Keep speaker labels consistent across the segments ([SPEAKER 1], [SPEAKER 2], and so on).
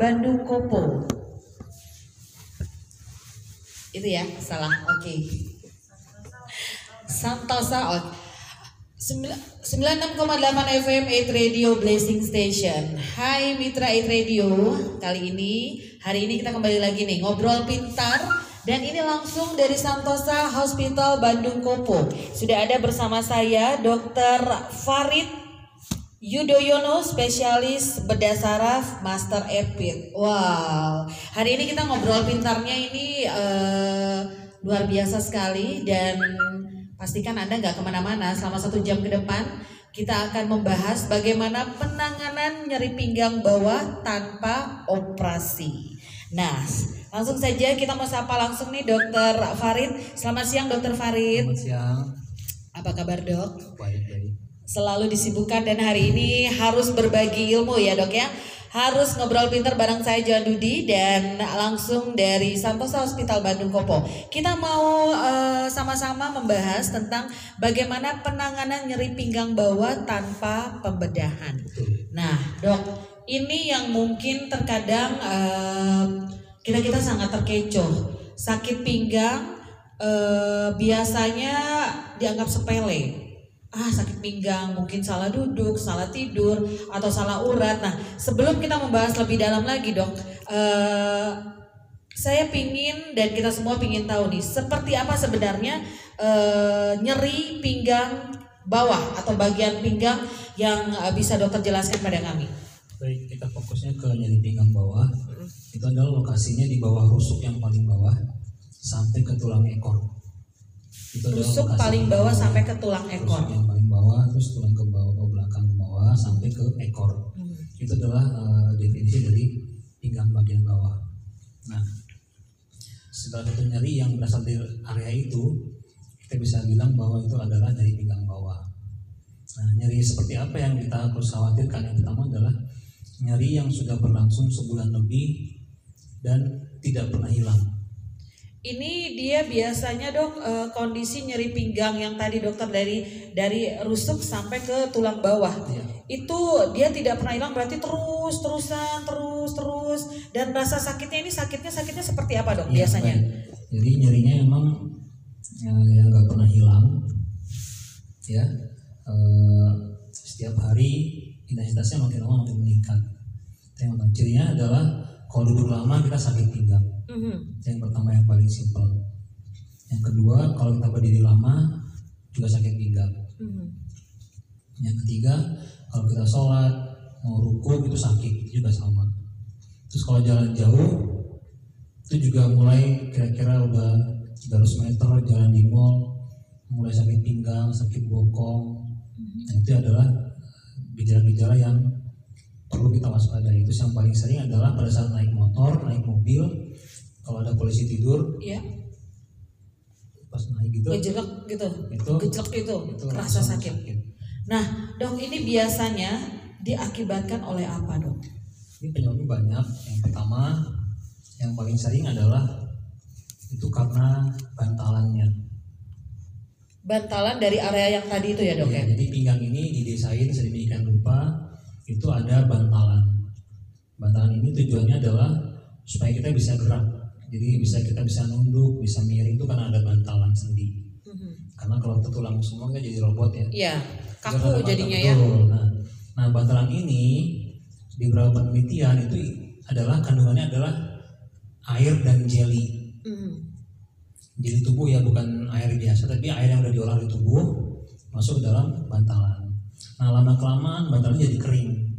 [SPEAKER 1] Bandung Kopo. Itu ya, salah. Oke. Santosa oh. 96,8 FM 8 Radio Blessing Station. Hai Mitra 8 Radio. Kali ini hari ini kita kembali lagi nih ngobrol pintar dan ini langsung dari Santosa Hospital Bandung Kopo. Sudah ada bersama saya Dr. Farid Yudoyono, spesialis bedah saraf, master epit. Wow, hari ini kita ngobrol pintarnya ini uh, luar biasa sekali dan pastikan Anda nggak ke mana-mana selama satu jam ke depan. Kita akan membahas bagaimana penanganan nyeri pinggang bawah tanpa operasi. Nah, langsung saja kita mau sapa langsung nih Dokter Farid. Selamat siang Dokter Farid.
[SPEAKER 2] Selamat siang.
[SPEAKER 1] Apa kabar dok?
[SPEAKER 2] Baik, baik
[SPEAKER 1] selalu disibukkan dan hari ini harus berbagi ilmu ya dok ya harus ngobrol pinter bareng saya Johan Dudi dan langsung dari Santosa Hospital Bandung Kopo. Kita mau sama sama-sama membahas tentang bagaimana penanganan nyeri pinggang bawah tanpa pembedahan. Nah, dok, ini yang mungkin terkadang uh, kita kita sangat terkecoh. Sakit pinggang uh, biasanya dianggap sepele ah sakit pinggang, mungkin salah duduk, salah tidur, atau salah urat. Nah, sebelum kita membahas lebih dalam lagi dok, uh, saya pingin dan kita semua pingin tahu nih, seperti apa sebenarnya uh, nyeri pinggang bawah atau bagian pinggang yang uh, bisa dokter jelaskan pada kami.
[SPEAKER 2] Baik, kita fokusnya ke nyeri pinggang bawah. Itu adalah lokasinya di bawah rusuk yang paling bawah sampai ke tulang ekor
[SPEAKER 1] tusuk paling bawah sampai ke tulang ekor.
[SPEAKER 2] yang paling bawah terus tulang ke bawah ke belakang ke bawah sampai ke ekor. Hmm. itu adalah uh, definisi dari pinggang bagian bawah. Nah segala satu nyeri yang berasal dari area itu kita bisa bilang bahwa itu adalah dari pinggang bawah. Nah nyeri seperti apa yang kita harus khawatirkan? Yang pertama adalah nyeri yang sudah berlangsung sebulan lebih dan tidak pernah hilang
[SPEAKER 1] ini dia biasanya dok e, kondisi nyeri pinggang yang tadi dokter dari dari rusuk sampai ke tulang bawah. Ya. Itu dia tidak pernah hilang berarti terus terusan terus terus dan rasa sakitnya ini sakitnya sakitnya seperti apa dok ya, biasanya?
[SPEAKER 2] Baik. Jadi nyerinya emang ya, yang nggak pernah hilang ya e, setiap hari intensitasnya makin lama makin meningkat. Yang cirinya adalah kalau duduk lama kita sakit pinggang Mm-hmm. Yang pertama yang paling simpel. Yang kedua kalau kita berdiri lama juga sakit pinggang. Mm-hmm. Yang ketiga kalau kita sholat mau ruku itu sakit itu juga sama. Terus kalau jalan jauh itu juga mulai kira-kira udah 300 meter jalan di mall mulai sakit pinggang, sakit bokong. Mm-hmm. Nah, itu adalah gejala-gejala yang perlu kita waspadai. Itu yang paling sering adalah pada saat naik motor, naik mobil, kalau ada polisi tidur
[SPEAKER 1] ya
[SPEAKER 2] pas naik gitu
[SPEAKER 1] gejelek gitu. itu gejelek itu, itu rasa sakit. sakit. Nah dok ini biasanya diakibatkan oleh apa dok?
[SPEAKER 2] Ini penyebabnya banyak. Yang pertama yang paling sering adalah itu karena bantalannya.
[SPEAKER 1] Bantalan dari area yang tadi itu ya dok ya,
[SPEAKER 2] ya? jadi pinggang ini didesain sedemikian rupa itu ada bantalan. Bantalan ini tujuannya adalah supaya kita bisa gerak jadi bisa kita bisa nunduk, bisa miring itu karena ada bantalan sendi. Mm-hmm. Karena kalau kita tulang semua kan jadi robot ya.
[SPEAKER 1] Iya, kaku jadinya ya.
[SPEAKER 2] Nah, nah bantalan ini di beberapa penelitian itu adalah kandungannya adalah air dan jelly. Mm-hmm. Jadi tubuh ya bukan air biasa, tapi air yang udah diolah di tubuh masuk ke dalam bantalan. Nah lama kelamaan bantalan jadi kering.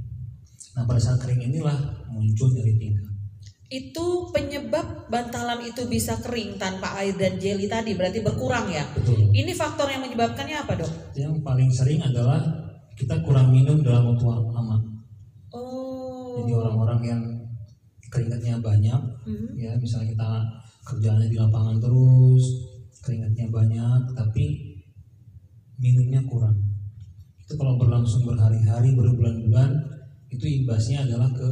[SPEAKER 2] Nah pada saat kering inilah muncul nyeri pinggang
[SPEAKER 1] itu penyebab bantalan itu bisa kering tanpa air dan jelly tadi berarti berkurang ya.
[SPEAKER 2] Betul.
[SPEAKER 1] Ini faktor yang menyebabkannya apa dok?
[SPEAKER 2] Yang paling sering adalah kita kurang minum dalam waktu lama.
[SPEAKER 1] Oh.
[SPEAKER 2] Jadi orang-orang yang keringatnya banyak, mm-hmm. ya misalnya kita kerjanya di lapangan terus, keringatnya banyak, tapi minumnya kurang. Itu kalau berlangsung berhari-hari, berbulan-bulan, itu imbasnya adalah ke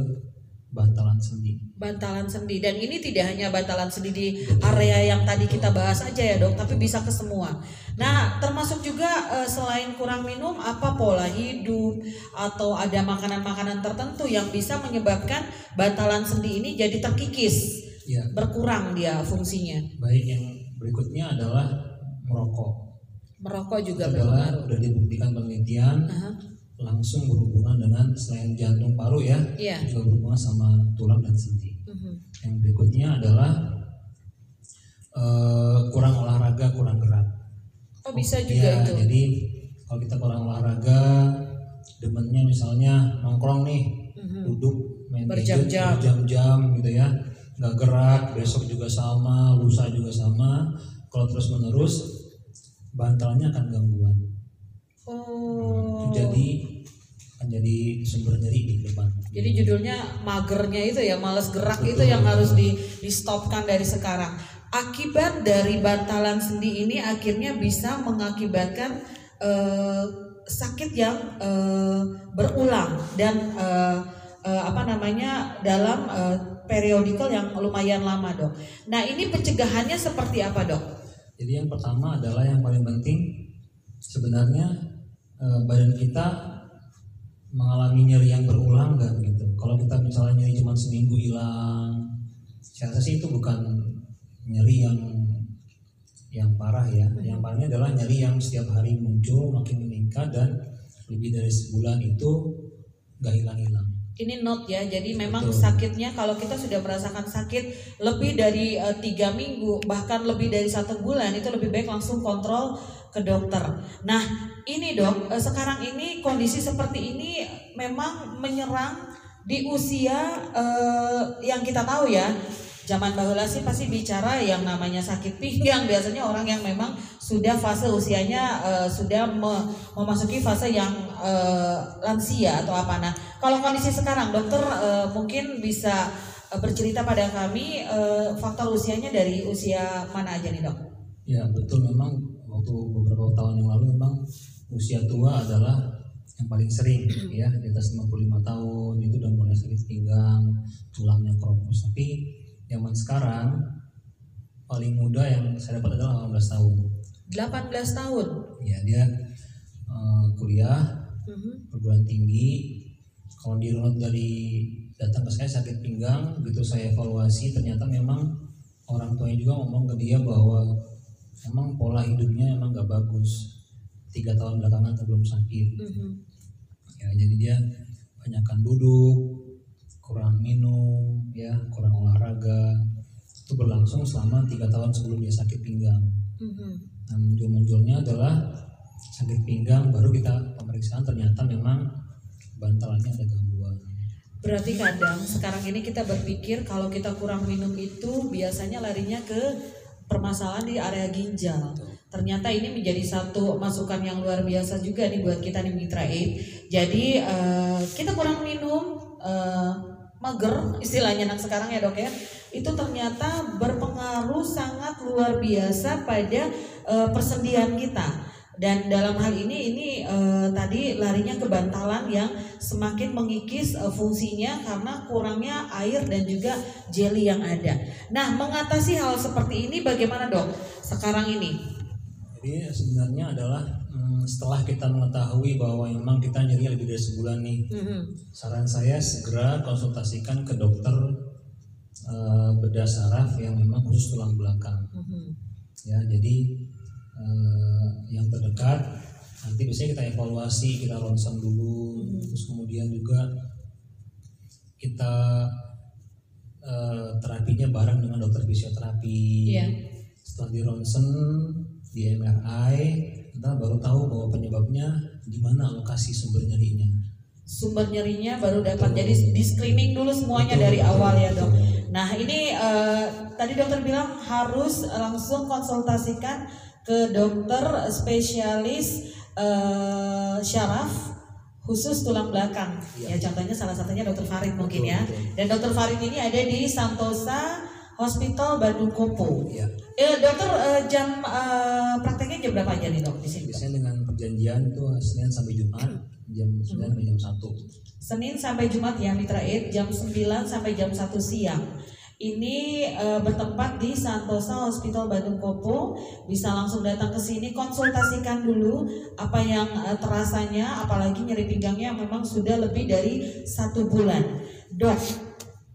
[SPEAKER 2] bantalan sendi.
[SPEAKER 1] Bantalan sendi dan ini tidak hanya bantalan sendi di area yang tadi kita bahas aja ya dok, tapi bisa ke semua. Nah termasuk juga uh, selain kurang minum, apa pola hidup atau ada makanan-makanan tertentu yang bisa menyebabkan bantalan sendi ini jadi terkikis,
[SPEAKER 2] Ya,
[SPEAKER 1] berkurang dia fungsinya.
[SPEAKER 2] baik yang berikutnya adalah merokok.
[SPEAKER 1] Merokok juga
[SPEAKER 2] adalah
[SPEAKER 1] berpengaruh.
[SPEAKER 2] sudah dibuktikan penelitian
[SPEAKER 1] Aha,
[SPEAKER 2] langsung berhubungan dengan selain jantung paru ya,
[SPEAKER 1] Iya.
[SPEAKER 2] juga berhubungan sama tulang dan sendi.
[SPEAKER 1] Mhm.
[SPEAKER 2] Yang berikutnya adalah eh, kurang olahraga, kurang gerak.
[SPEAKER 1] Oh bisa juga
[SPEAKER 2] Ya,
[SPEAKER 1] itu.
[SPEAKER 2] Jadi kalau kita kurang olahraga, demennya misalnya nongkrong nih,
[SPEAKER 1] Mhm.
[SPEAKER 2] duduk main
[SPEAKER 1] Berjam-jam.
[SPEAKER 2] berjam-jam gitu ya, nggak gerak, besok juga sama, lusa juga sama. Kalau terus menerus, bantalnya akan gangguan.
[SPEAKER 1] Oh.
[SPEAKER 2] Jadi jadi sumber nyeri di depan.
[SPEAKER 1] Jadi judulnya magernya itu ya, males gerak
[SPEAKER 2] Betul.
[SPEAKER 1] itu yang harus di di stopkan dari sekarang. Akibat dari bantalan sendi ini akhirnya bisa mengakibatkan eh, sakit yang eh, berulang dan eh, eh, apa namanya dalam eh, periodikal yang lumayan lama dok. Nah ini pencegahannya seperti apa dok?
[SPEAKER 2] Jadi yang pertama adalah yang paling penting sebenarnya eh, badan kita mengalami nyeri yang berulang nggak gitu. Kalau kita misalnya nyeri cuma seminggu hilang, saya rasa sih itu bukan nyeri yang yang parah ya. Yang parahnya adalah nyeri yang setiap hari muncul makin meningkat dan lebih dari sebulan itu nggak hilang-hilang.
[SPEAKER 1] Ini note ya, jadi memang
[SPEAKER 2] Betul.
[SPEAKER 1] sakitnya kalau kita sudah merasakan sakit lebih dari eh, tiga minggu bahkan lebih dari satu bulan itu lebih baik langsung kontrol ke dokter. Nah ini dok, eh, sekarang ini kondisi seperti ini memang menyerang di usia eh, yang kita tahu ya. Zaman bahula sih pasti bicara yang namanya sakit pinggang biasanya orang yang memang sudah fase usianya eh, sudah me- memasuki fase yang eh, lansia atau apa. Nah kalau kondisi sekarang dokter mungkin bisa bercerita pada kami eh, faktor usianya dari usia mana aja nih dok?
[SPEAKER 2] Ya betul memang waktu beberapa tahun yang lalu memang usia tua adalah yang paling sering ya di atas 55 tahun itu udah mulai sakit pinggang, tulangnya keropos. Tapi zaman sekarang paling muda yang saya dapat adalah 18 tahun.
[SPEAKER 1] 18 tahun.
[SPEAKER 2] Ya dia eh, kuliah
[SPEAKER 1] Mhm.
[SPEAKER 2] perguruan tinggi. Kalau di dari datang ke saya sakit pinggang, begitu saya evaluasi ternyata memang orang tuanya juga ngomong ke dia bahwa emang pola hidupnya emang gak bagus. Tiga tahun belakangan sebelum sakit,
[SPEAKER 1] Mhm.
[SPEAKER 2] ya jadi dia banyakkan duduk, kurang minum, ya kurang olahraga. Itu berlangsung selama tiga tahun sebelum dia sakit pinggang.
[SPEAKER 1] Mhm.
[SPEAKER 2] Nah, muncul-munculnya adalah sakit pinggang, baru kita pemeriksaan ternyata memang bantalannya ada gangguan.
[SPEAKER 1] Berarti kadang sekarang ini kita berpikir kalau kita kurang minum itu biasanya larinya ke permasalahan di area ginjal. Ternyata ini menjadi satu masukan yang luar biasa juga nih buat kita nih Mitra Aid. Jadi eh, kita kurang minum eh, mager istilahnya anak sekarang ya dok ya itu ternyata berpengaruh sangat luar biasa pada eh, persendian kita dan dalam hal ini ini eh, tadi larinya ke bantalan yang semakin mengikis eh, fungsinya karena kurangnya air dan juga jelly yang ada. Nah, mengatasi hal seperti ini bagaimana, Dok? Sekarang ini.
[SPEAKER 2] Jadi sebenarnya adalah hmm, setelah kita mengetahui bahwa memang kita nyeri lebih dari sebulan nih,
[SPEAKER 1] Mhm.
[SPEAKER 2] saran saya segera konsultasikan ke dokter eh, bedah saraf yang memang khusus tulang belakang.
[SPEAKER 1] Mhm.
[SPEAKER 2] Ya, jadi eh, yang terdekat nanti biasanya kita evaluasi, kita ronsen dulu, terus kemudian juga kita eh, terapinya bareng dengan dokter fisioterapi.
[SPEAKER 1] Iya.
[SPEAKER 2] Setelah di ronsen, di MRI, kita baru tahu bahwa penyebabnya di mana lokasi sumber nyerinya.
[SPEAKER 1] Sumber nyerinya baru dapat jadi di screening dulu semuanya dari awal ya, Dok. Nah, ini eh, tadi dokter bilang harus langsung konsultasikan ke dokter spesialis eh, syaraf khusus tulang belakang. Ya, contohnya salah satunya dokter Farid mungkin
[SPEAKER 2] Betul,
[SPEAKER 1] ya.
[SPEAKER 2] betul.
[SPEAKER 1] Dan dokter Farid ini ada di Santosa Hospital Bandung Kopo.
[SPEAKER 2] Ya,
[SPEAKER 1] Eh, dokter eh, jam eh, prakteknya jam berapa aja nih dok di sini?
[SPEAKER 2] Biasanya dengan perjanjian itu Senin sampai Jumat jam 9 sampai jam 1.
[SPEAKER 1] Senin sampai Jumat ya Mitra Aid jam 9 sampai jam 1 siang. Ini uh, bertempat di Santosa Hospital Bandung Kopo. Bisa langsung datang ke sini konsultasikan dulu apa yang uh, terasanya, apalagi nyeri pinggangnya memang sudah lebih dari satu bulan. Dok,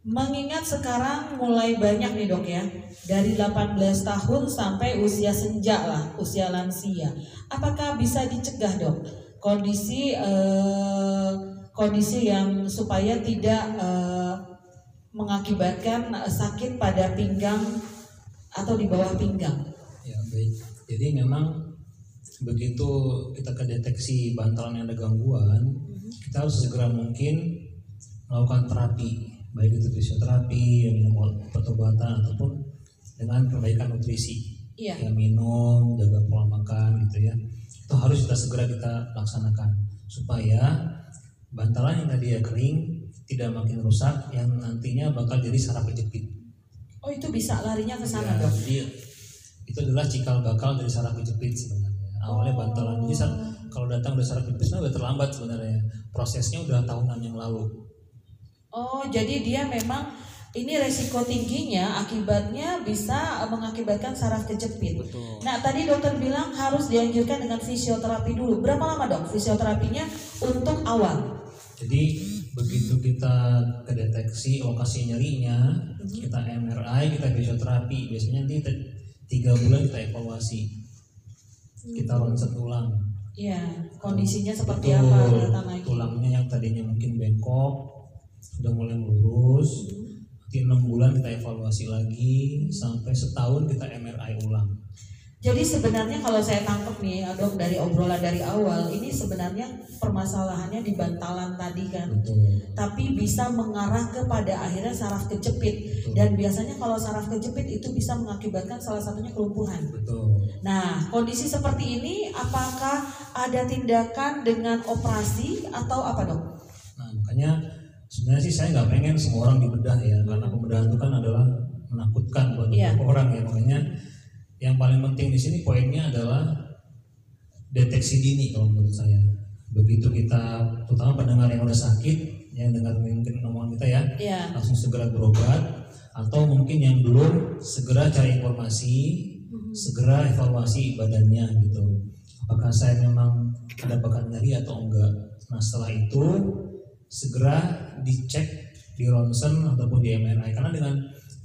[SPEAKER 1] mengingat sekarang mulai banyak nih dok ya, dari 18 tahun sampai usia senja lah, usia lansia. Apakah bisa dicegah dok kondisi uh, kondisi yang supaya tidak uh, mengakibatkan sakit pada pinggang atau di bawah pinggang.
[SPEAKER 2] Ya baik. Jadi memang begitu kita kedeteksi bantalan yang ada gangguan, mm-hmm. kita harus segera mungkin melakukan terapi, baik itu fisioterapi, minum obat-obatan ataupun dengan perbaikan nutrisi.
[SPEAKER 1] Iya.
[SPEAKER 2] Ya minum, jaga pola makan gitu ya. Itu harus kita segera kita laksanakan supaya bantalan yang tadi ya kering tidak makin rusak yang nantinya bakal jadi saraf kejepit.
[SPEAKER 1] Oh itu bisa larinya ke sana ya, dok?
[SPEAKER 2] Jadi itu adalah cikal bakal dari saraf kejepit sebenarnya. Awalnya oh. bantalan jadi kalau datang dari saraf kejepit sudah terlambat sebenarnya. Prosesnya udah tahunan yang lalu.
[SPEAKER 1] Oh jadi dia memang ini resiko tingginya akibatnya bisa mengakibatkan saraf kejepit.
[SPEAKER 2] Betul.
[SPEAKER 1] Nah tadi dokter bilang harus dianjurkan dengan fisioterapi dulu. Berapa lama dok fisioterapinya untuk awal?
[SPEAKER 2] Jadi begitu kita kedeteksi lokasi nyerinya, hmm. kita MRI, kita fisioterapi, biasanya nanti tiga bulan kita evaluasi, kita hmm. ronsen ulang.
[SPEAKER 1] Iya, kondisinya seperti Betul, apa?
[SPEAKER 2] Tulangnya yang tadinya mungkin bengkok, sudah mulai melurus. Hmm. Nanti enam bulan kita evaluasi lagi, sampai setahun kita MRI ulang.
[SPEAKER 1] Jadi sebenarnya kalau saya tangkap nih, dok dari obrolan dari awal, ini sebenarnya permasalahannya di bantalan tadi kan,
[SPEAKER 2] Betul.
[SPEAKER 1] tapi bisa mengarah kepada akhirnya saraf kejepit Betul. dan biasanya kalau saraf kejepit itu bisa mengakibatkan salah satunya kelumpuhan.
[SPEAKER 2] Betul.
[SPEAKER 1] Nah kondisi seperti ini, apakah ada tindakan dengan operasi atau apa dok?
[SPEAKER 2] Nah makanya sebenarnya sih saya nggak pengen semua orang dibedah ya, karena pembedahan itu kan adalah menakutkan buat yeah. orang ya makanya yang paling penting di sini poinnya adalah deteksi dini kalau menurut saya. Begitu kita, terutama pendengar yang udah sakit, yang dengar mungkin omongan kita ya,
[SPEAKER 1] ya,
[SPEAKER 2] langsung segera berobat, atau mungkin yang belum segera cari informasi, hmm. segera evaluasi badannya gitu. Apakah saya memang ada bakat nyeri atau enggak? Nah setelah itu segera dicek di ronsen ataupun di MRI karena dengan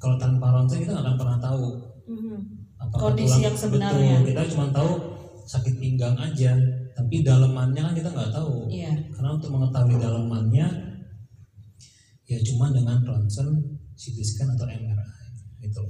[SPEAKER 2] kalau tanpa ronsen kita nggak akan pernah tahu
[SPEAKER 1] hmm kondisi tulang, yang sebenarnya.
[SPEAKER 2] Betul, kita cuma tahu sakit pinggang aja, tapi dalemannya kan kita nggak tahu.
[SPEAKER 1] Iya.
[SPEAKER 2] Karena untuk mengetahui dalemannya ya cuma dengan ronsen, CT scan atau MRI gitu.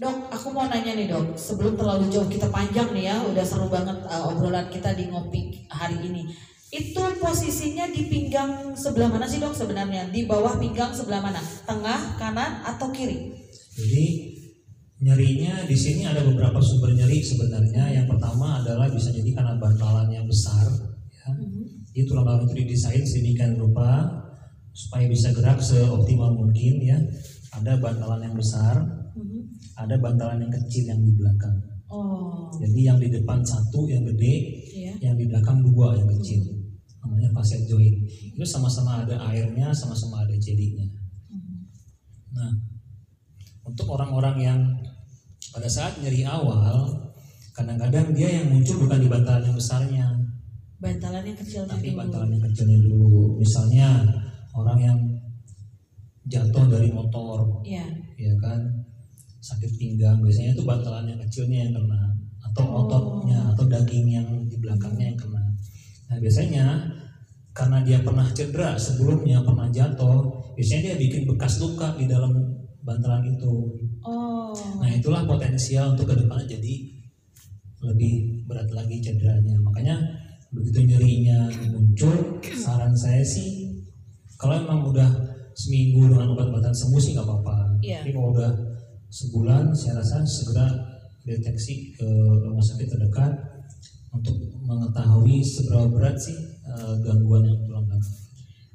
[SPEAKER 1] Dok, aku mau nanya nih dok, sebelum terlalu jauh kita panjang nih ya, udah seru banget uh, obrolan kita di ngopi hari ini. Itu posisinya di pinggang sebelah mana sih dok sebenarnya? Di bawah pinggang sebelah mana? Tengah, kanan, atau kiri?
[SPEAKER 2] Jadi Nyerinya di sini ada beberapa sumber nyeri sebenarnya. Yang pertama adalah bisa jadi karena bantalan yang besar. Ya. Mm-hmm. Jadi tulang belakang itu didesain sedemikian rupa supaya bisa gerak seoptimal mungkin ya. Ada bantalan yang besar, mm-hmm. ada bantalan yang kecil yang di belakang.
[SPEAKER 1] Oh.
[SPEAKER 2] Jadi yang di depan satu yang gede,
[SPEAKER 1] yeah.
[SPEAKER 2] yang di belakang dua yang kecil. Mm-hmm. Namanya facet joint. Itu sama-sama ada airnya, sama-sama ada jelinya. Mm-hmm. Nah, untuk orang-orang yang pada saat nyeri awal kadang-kadang dia yang muncul bukan di bantalan yang besarnya
[SPEAKER 1] bantalan yang kecil
[SPEAKER 2] tapi bantalan yang kecilnya dulu misalnya orang yang jatuh dari motor
[SPEAKER 1] ya,
[SPEAKER 2] ya kan sakit pinggang biasanya itu bantalan yang kecilnya yang kena atau oh. ototnya atau daging yang di belakangnya yang kena nah biasanya karena dia pernah cedera sebelumnya pernah jatuh biasanya dia bikin bekas luka di dalam bantalan itu
[SPEAKER 1] Oh.
[SPEAKER 2] Nah itulah potensial untuk ke depannya jadi lebih berat lagi cederanya. Makanya begitu nyerinya muncul, saran saya sih kalau emang udah seminggu dengan obat-obatan sembuh sih nggak apa-apa.
[SPEAKER 1] Yeah.
[SPEAKER 2] Tapi kalau udah sebulan, saya rasa segera deteksi ke rumah sakit terdekat untuk mengetahui seberapa berat sih uh, gangguan yang tulang belakang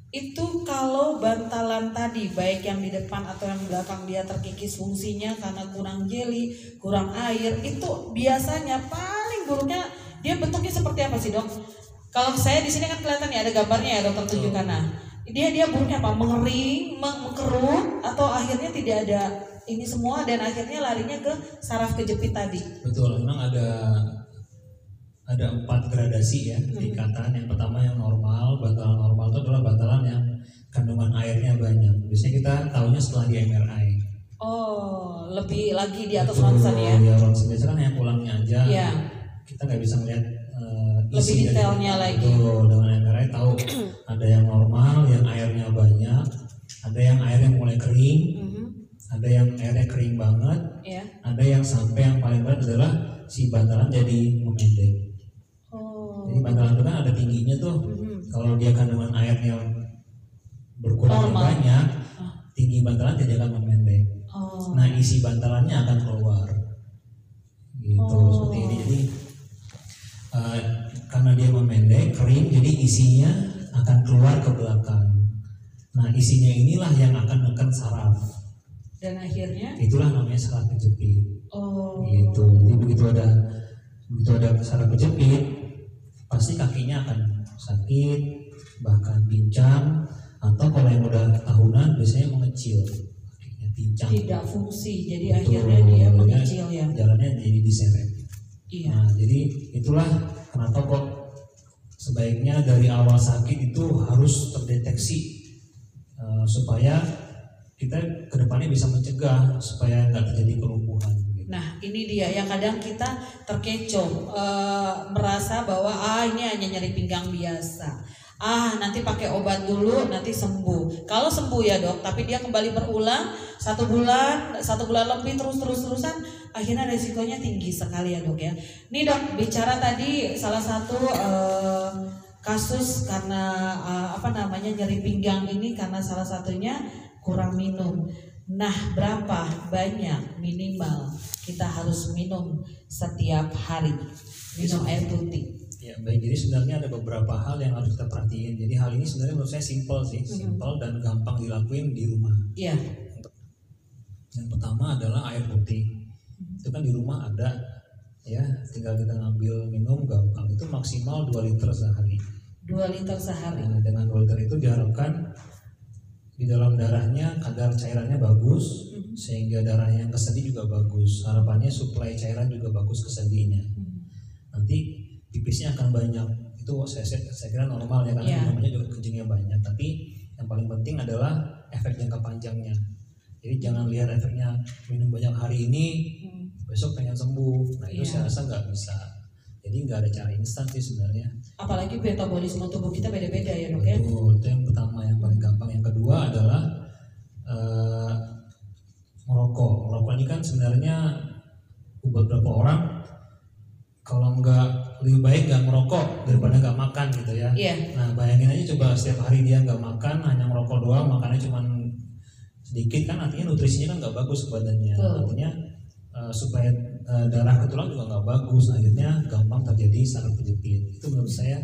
[SPEAKER 1] itu kalau bantalan tadi baik yang di depan atau yang belakang dia terkikis fungsinya karena kurang jeli, kurang air itu biasanya paling buruknya dia bentuknya seperti apa sih dok? Kalau saya di sini kan kelihatan ya ada gambarnya ya dokter tunjukkan. Nah, dia dia buruknya apa? Mengering, meng- mengkerut atau akhirnya tidak ada ini semua dan akhirnya larinya ke saraf kejepit tadi.
[SPEAKER 2] Betul, memang ada ada empat gradasi ya tingkatan. Yang pertama yang normal, bantalan normal itu adalah bantalan yang kandungan airnya banyak. Biasanya kita tahunya setelah di MRI.
[SPEAKER 1] Oh, lebih lagi di atas ronsen ya.
[SPEAKER 2] Ya, ronsen biasa kan yang pulangnya aja.
[SPEAKER 1] Iya.
[SPEAKER 2] Kita nggak bisa melihat eh,
[SPEAKER 1] Lebih
[SPEAKER 2] isi dari-
[SPEAKER 1] detailnya lagi.
[SPEAKER 2] Betul, dengan MRI tahu ada yang normal, yang airnya banyak, ada yang airnya mulai kering,
[SPEAKER 1] Mhm,
[SPEAKER 2] ada yang airnya kering banget,
[SPEAKER 1] Ya.
[SPEAKER 2] ada yang sampai yang paling berat adalah si bantalan jadi memendek.
[SPEAKER 1] Oh.
[SPEAKER 2] Jadi bantalan itu kan ada tingginya tuh.
[SPEAKER 1] Mhm.
[SPEAKER 2] Kalau dia kandungan airnya berkurang
[SPEAKER 1] Normal.
[SPEAKER 2] banyak, tinggi bantalan jadi akan memendek.
[SPEAKER 1] Oh.
[SPEAKER 2] Nah isi bantalannya akan keluar. Gitu
[SPEAKER 1] Oh.
[SPEAKER 2] seperti ini. Jadi eh, karena dia memendek, kering, jadi isinya akan keluar ke belakang. Nah isinya inilah yang akan menekan saraf.
[SPEAKER 1] Dan akhirnya
[SPEAKER 2] Itulah namanya saraf kejepit.
[SPEAKER 1] oh.
[SPEAKER 2] gitu jadi begitu ada begitu ada saraf kejepit pasti kakinya akan sakit bahkan pincang atau kalau yang udah tahunan biasanya mengecil kakinya pincang
[SPEAKER 1] Tidak fungsi. Jadi
[SPEAKER 2] Betul.
[SPEAKER 1] akhirnya dia mengecil ya.
[SPEAKER 2] jalannya jadi diseret
[SPEAKER 1] Iya.
[SPEAKER 2] nah jadi itulah kenapa kok sebaiknya dari awal sakit itu harus terdeteksi eh, supaya kita ke depannya bisa mencegah supaya nggak terjadi kelumpuhan
[SPEAKER 1] ini dia yang kadang kita terkecoh eh, merasa bahwa ah ini hanya nyeri pinggang biasa. Ah, nanti pakai obat dulu, nanti sembuh. Kalau sembuh ya dok, tapi dia kembali berulang satu bulan, satu bulan lebih terus terus terusan, akhirnya resikonya tinggi sekali ya dok ya. Nih dok, bicara tadi salah satu eh, kasus karena eh, apa namanya nyeri pinggang ini karena salah satunya kurang minum. Nah, berapa banyak minimal kita harus minum setiap hari minum air putih?
[SPEAKER 2] Ya baik, jadi sebenarnya ada beberapa hal yang harus kita perhatiin. Jadi hal ini sebenarnya menurut saya simpel sih, simpel dan gampang dilakuin di rumah.
[SPEAKER 1] Iya,
[SPEAKER 2] Yang pertama adalah air putih. Itu kan di rumah ada, ya tinggal kita ngambil minum gampang. Itu maksimal 2 liter sehari.
[SPEAKER 1] 2 liter sehari.
[SPEAKER 2] Nah, dengan 2 liter itu diharapkan di dalam darahnya kadar cairannya bagus, sehingga darahnya yang kesedih juga bagus. Harapannya suplai cairan juga bagus ke sendinya. nanti pipisnya akan banyak itu saya, saya, saya kira normal ya karena
[SPEAKER 1] Iya.
[SPEAKER 2] namanya juga kencingnya banyak tapi yang paling penting adalah efek jangka panjangnya jadi jangan lihat efeknya minum banyak hari ini
[SPEAKER 1] Hmm.
[SPEAKER 2] besok pengen sembuh nah itu
[SPEAKER 1] Iya.
[SPEAKER 2] saya rasa nggak bisa jadi nggak ada cara instan sih sebenarnya
[SPEAKER 1] Apalagi metabolisme tubuh kita beda-beda ya dok ya.
[SPEAKER 2] Betul, itu yang pertama yang kedua adalah eh, merokok. Merokok ini kan sebenarnya buat beberapa orang kalau nggak lebih baik nggak merokok daripada nggak makan gitu ya.
[SPEAKER 1] Iya.
[SPEAKER 2] Nah bayangin aja coba setiap hari dia nggak makan hanya ngerokok doang makannya cuma sedikit kan artinya nutrisinya kan nggak bagus ke badannya artinya eh, supaya eh, darah ke tulang juga nggak bagus akhirnya gampang terjadi saraf kejepit. Itu menurut saya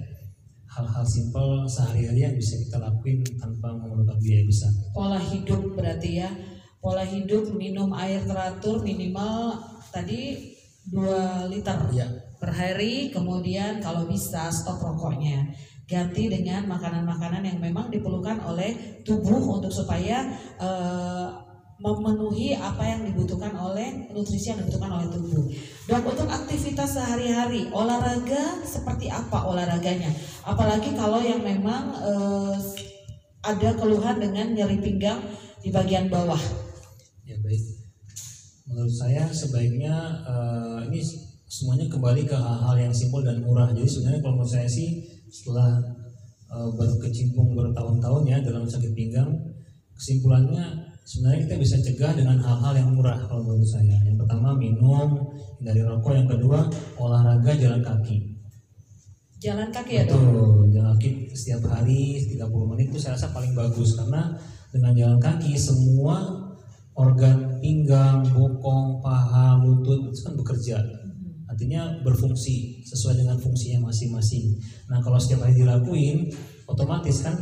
[SPEAKER 2] hal-hal simpel sehari-hari yang bisa kita lakuin tanpa memerlukan biaya besar.
[SPEAKER 1] Pola hidup berarti ya. Pola hidup minum air teratur minimal tadi 2 liter
[SPEAKER 2] ya
[SPEAKER 1] per hari. Kemudian kalau bisa stop rokoknya. Ganti dengan makanan-makanan yang memang diperlukan oleh tubuh untuk supaya eh, memenuhi apa yang dibutuhkan oleh nutrisi yang dibutuhkan oleh tubuh. Dok untuk aktivitas sehari-hari olahraga seperti apa olahraganya? Apalagi kalau yang memang eh, ada keluhan dengan nyeri pinggang di bagian bawah.
[SPEAKER 2] ya baik menurut saya sebaiknya eh, ini semuanya kembali ke hal-hal yang simpel dan murah jadi sebenarnya kalau menurut saya sih setelah eh, berkecimpung bertahun-tahun ya dalam sakit pinggang kesimpulannya sebenarnya kita bisa cegah dengan hal-hal yang murah kalau menurut saya yang pertama minum dari rokok yang kedua olahraga jalan kaki
[SPEAKER 1] Jalan kaki ya?
[SPEAKER 2] Betul, jalan kaki setiap hari 30 menit itu saya rasa paling bagus karena dengan jalan kaki semua organ pinggang, bokong, paha, lutut itu kan bekerja. Artinya berfungsi sesuai dengan fungsinya masing-masing. Nah, kalau setiap hari dilakuin, otomatis kan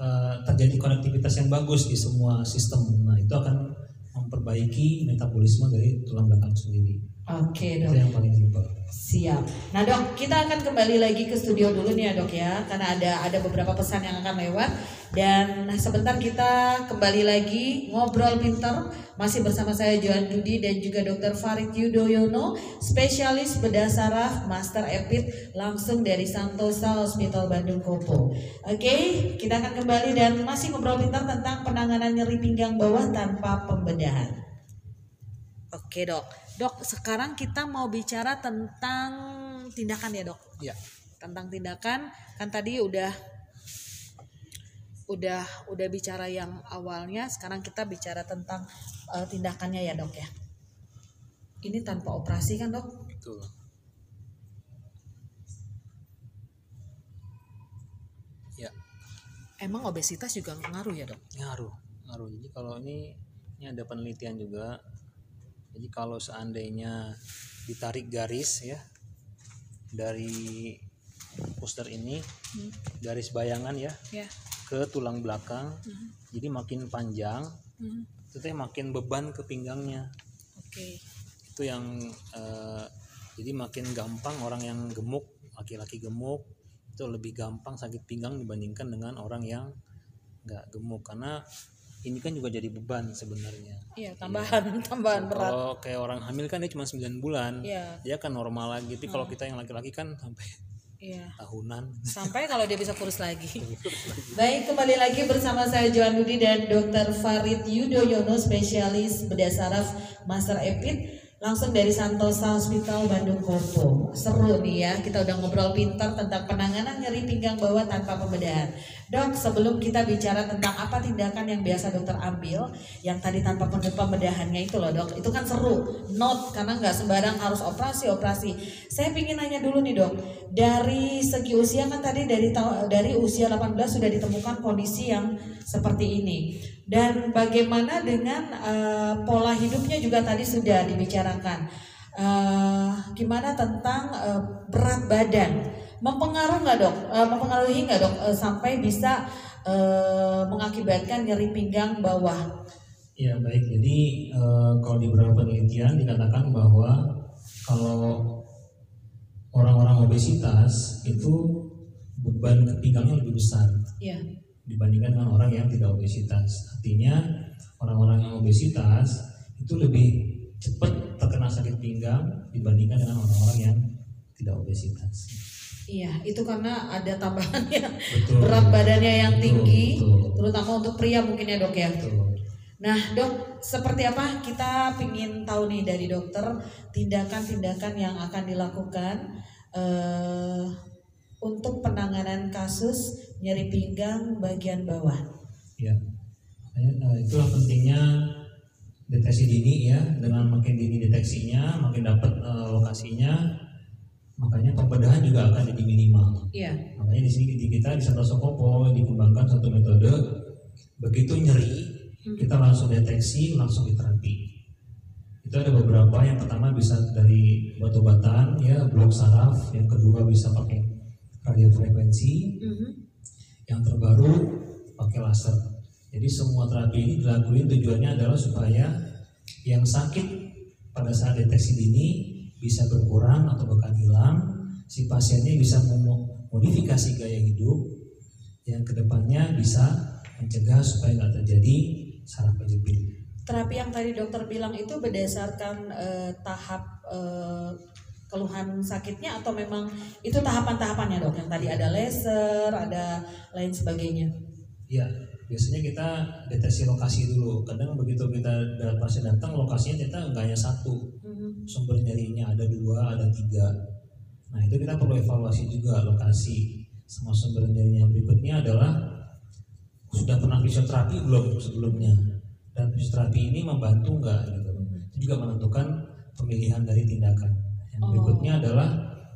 [SPEAKER 2] eh, terjadi konektivitas yang bagus di semua sistem. Nah, itu akan memperbaiki metabolisme dari tulang belakang sendiri.
[SPEAKER 1] Oke
[SPEAKER 2] itu
[SPEAKER 1] dok.
[SPEAKER 2] yang paling simpel
[SPEAKER 1] Siap. Nah dok, kita akan kembali lagi ke studio dulu nih ya dok ya, karena ada ada beberapa pesan yang akan lewat dan sebentar kita kembali lagi ngobrol pinter masih bersama saya Johan Dudi dan juga Dr. Farid Yudhoyono, spesialis bedah saraf, master epid langsung dari Santosa Hospital Bandung Kopo. Oke, kita akan kembali dan masih ngobrol pintar tentang penanganan nyeri pinggang bawah tanpa pembedahan. Oke dok, dok sekarang kita mau bicara tentang tindakan ya dok.
[SPEAKER 2] ya
[SPEAKER 1] Tentang tindakan kan tadi udah udah udah bicara yang awalnya, sekarang kita bicara tentang eh, tindakannya ya dok ya. Ini tanpa operasi kan dok?
[SPEAKER 2] betul ya
[SPEAKER 1] Emang obesitas juga ngaruh ya dok?
[SPEAKER 2] ngaruh ngaruh jadi kalau ini ini ada penelitian juga jadi kalau seandainya ditarik garis ya dari poster ini
[SPEAKER 1] Hmm.
[SPEAKER 2] garis bayangan ya
[SPEAKER 1] Ya.
[SPEAKER 2] ke tulang belakang jadi makin panjang
[SPEAKER 1] Hmm.
[SPEAKER 2] itu teh makin beban ke pinggangnya
[SPEAKER 1] Oke.
[SPEAKER 2] itu yang eh, jadi makin gampang orang yang gemuk laki-laki gemuk itu lebih gampang sakit pinggang dibandingkan dengan orang yang nggak gemuk karena ini kan juga jadi beban sebenarnya
[SPEAKER 1] Iya tambahan tambahan berat.
[SPEAKER 2] kalau kayak orang hamil kan dia cuma 9 bulan
[SPEAKER 1] Iya.
[SPEAKER 2] dia kan normal lagi tapi kalau kita yang laki-laki kan sampai
[SPEAKER 1] Iya.
[SPEAKER 2] tahunan
[SPEAKER 1] Sampai kalau dia bisa kurus lagi. Baik, kembali lagi bersama saya Johan Dudi dan Dr. Farid Yudhoyono, spesialis bedah saraf Master Epid langsung dari Santosa Hospital Bandung Kopo. Seru nih ya, kita udah ngobrol pintar tentang penanganan nyeri pinggang bawah tanpa pembedahan. Dok, sebelum kita bicara tentang apa tindakan yang biasa dokter ambil, yang tadi tanpa pembe- pembedahannya itu loh dok, itu kan seru. Not karena nggak sembarang harus operasi operasi. Saya pingin nanya dulu nih dok, dari segi usia kan tadi dari dari usia 18 sudah ditemukan kondisi yang seperti ini. Dan bagaimana dengan eh, pola hidupnya juga tadi sudah dibicarakan. Eh, gimana tentang eh, berat badan? Mempengaruhi nggak dok? Eh, mempengaruhi nggak dok eh, sampai bisa eh, mengakibatkan nyeri pinggang bawah?
[SPEAKER 2] Ya baik, jadi kalau di beberapa penelitian dikatakan bahwa kalau orang-orang obesitas itu beban ke pinggangnya lebih besar
[SPEAKER 1] Iya.
[SPEAKER 2] dibandingkan dengan orang yang tidak obesitas. Artinya orang-orang yang obesitas itu lebih cepat terkena sakit pinggang dibandingkan dengan orang-orang yang tidak obesitas.
[SPEAKER 1] Iya, itu karena ada tambahannya
[SPEAKER 2] Betul.
[SPEAKER 1] berat badannya yang tinggi,
[SPEAKER 2] betul.
[SPEAKER 1] terutama untuk pria mungkin ya dok ya.
[SPEAKER 2] Betul.
[SPEAKER 1] Nah dok, seperti apa kita pingin tahu nih dari dokter tindakan-tindakan yang akan dilakukan eh, untuk penanganan kasus nyeri pinggang bagian bawah.
[SPEAKER 2] Ya, makanya eh, itulah pentingnya deteksi dini ya. Dengan makin dini deteksinya, makin dapat eh, lokasinya, makanya pembedahan juga akan jadi minimal.
[SPEAKER 1] Iya,
[SPEAKER 2] Makanya di sini di kita di Santoso Kopo dikembangkan satu metode begitu nyeri kita langsung deteksi langsung diterapi. Itu ada beberapa yang pertama bisa dari obat-obatan ya blok saraf, yang kedua bisa pakai radiofrekuensi,
[SPEAKER 1] Mhm.
[SPEAKER 2] yang terbaru pakai laser. Jadi semua terapi ini dilakuin tujuannya adalah supaya yang sakit pada saat deteksi dini bisa berkurang atau bahkan hilang. Si pasiennya bisa memodifikasi gaya hidup yang ke depannya bisa mencegah supaya nggak terjadi saraf kejepit.
[SPEAKER 1] terapi yang tadi dokter bilang itu berdasarkan eh, tahap eh, keluhan sakitnya atau memang itu tahapan-tahapannya dok? Yang tadi ada laser, ada lain sebagainya.
[SPEAKER 2] Ya, biasanya kita deteksi lokasi dulu. Kadang begitu kita ada pasien datang, lokasinya kita nggak hanya satu. Sumber nyerinya ada dua, ada tiga. Nah itu kita perlu evaluasi juga lokasi sama sumber nyerinya. Berikutnya adalah sudah pernah fisioterapi belum sebelumnya dan fisioterapi ini membantu nggak gitu. Itu juga menentukan pemilihan dari tindakan. Yang
[SPEAKER 1] Oh.
[SPEAKER 2] berikutnya adalah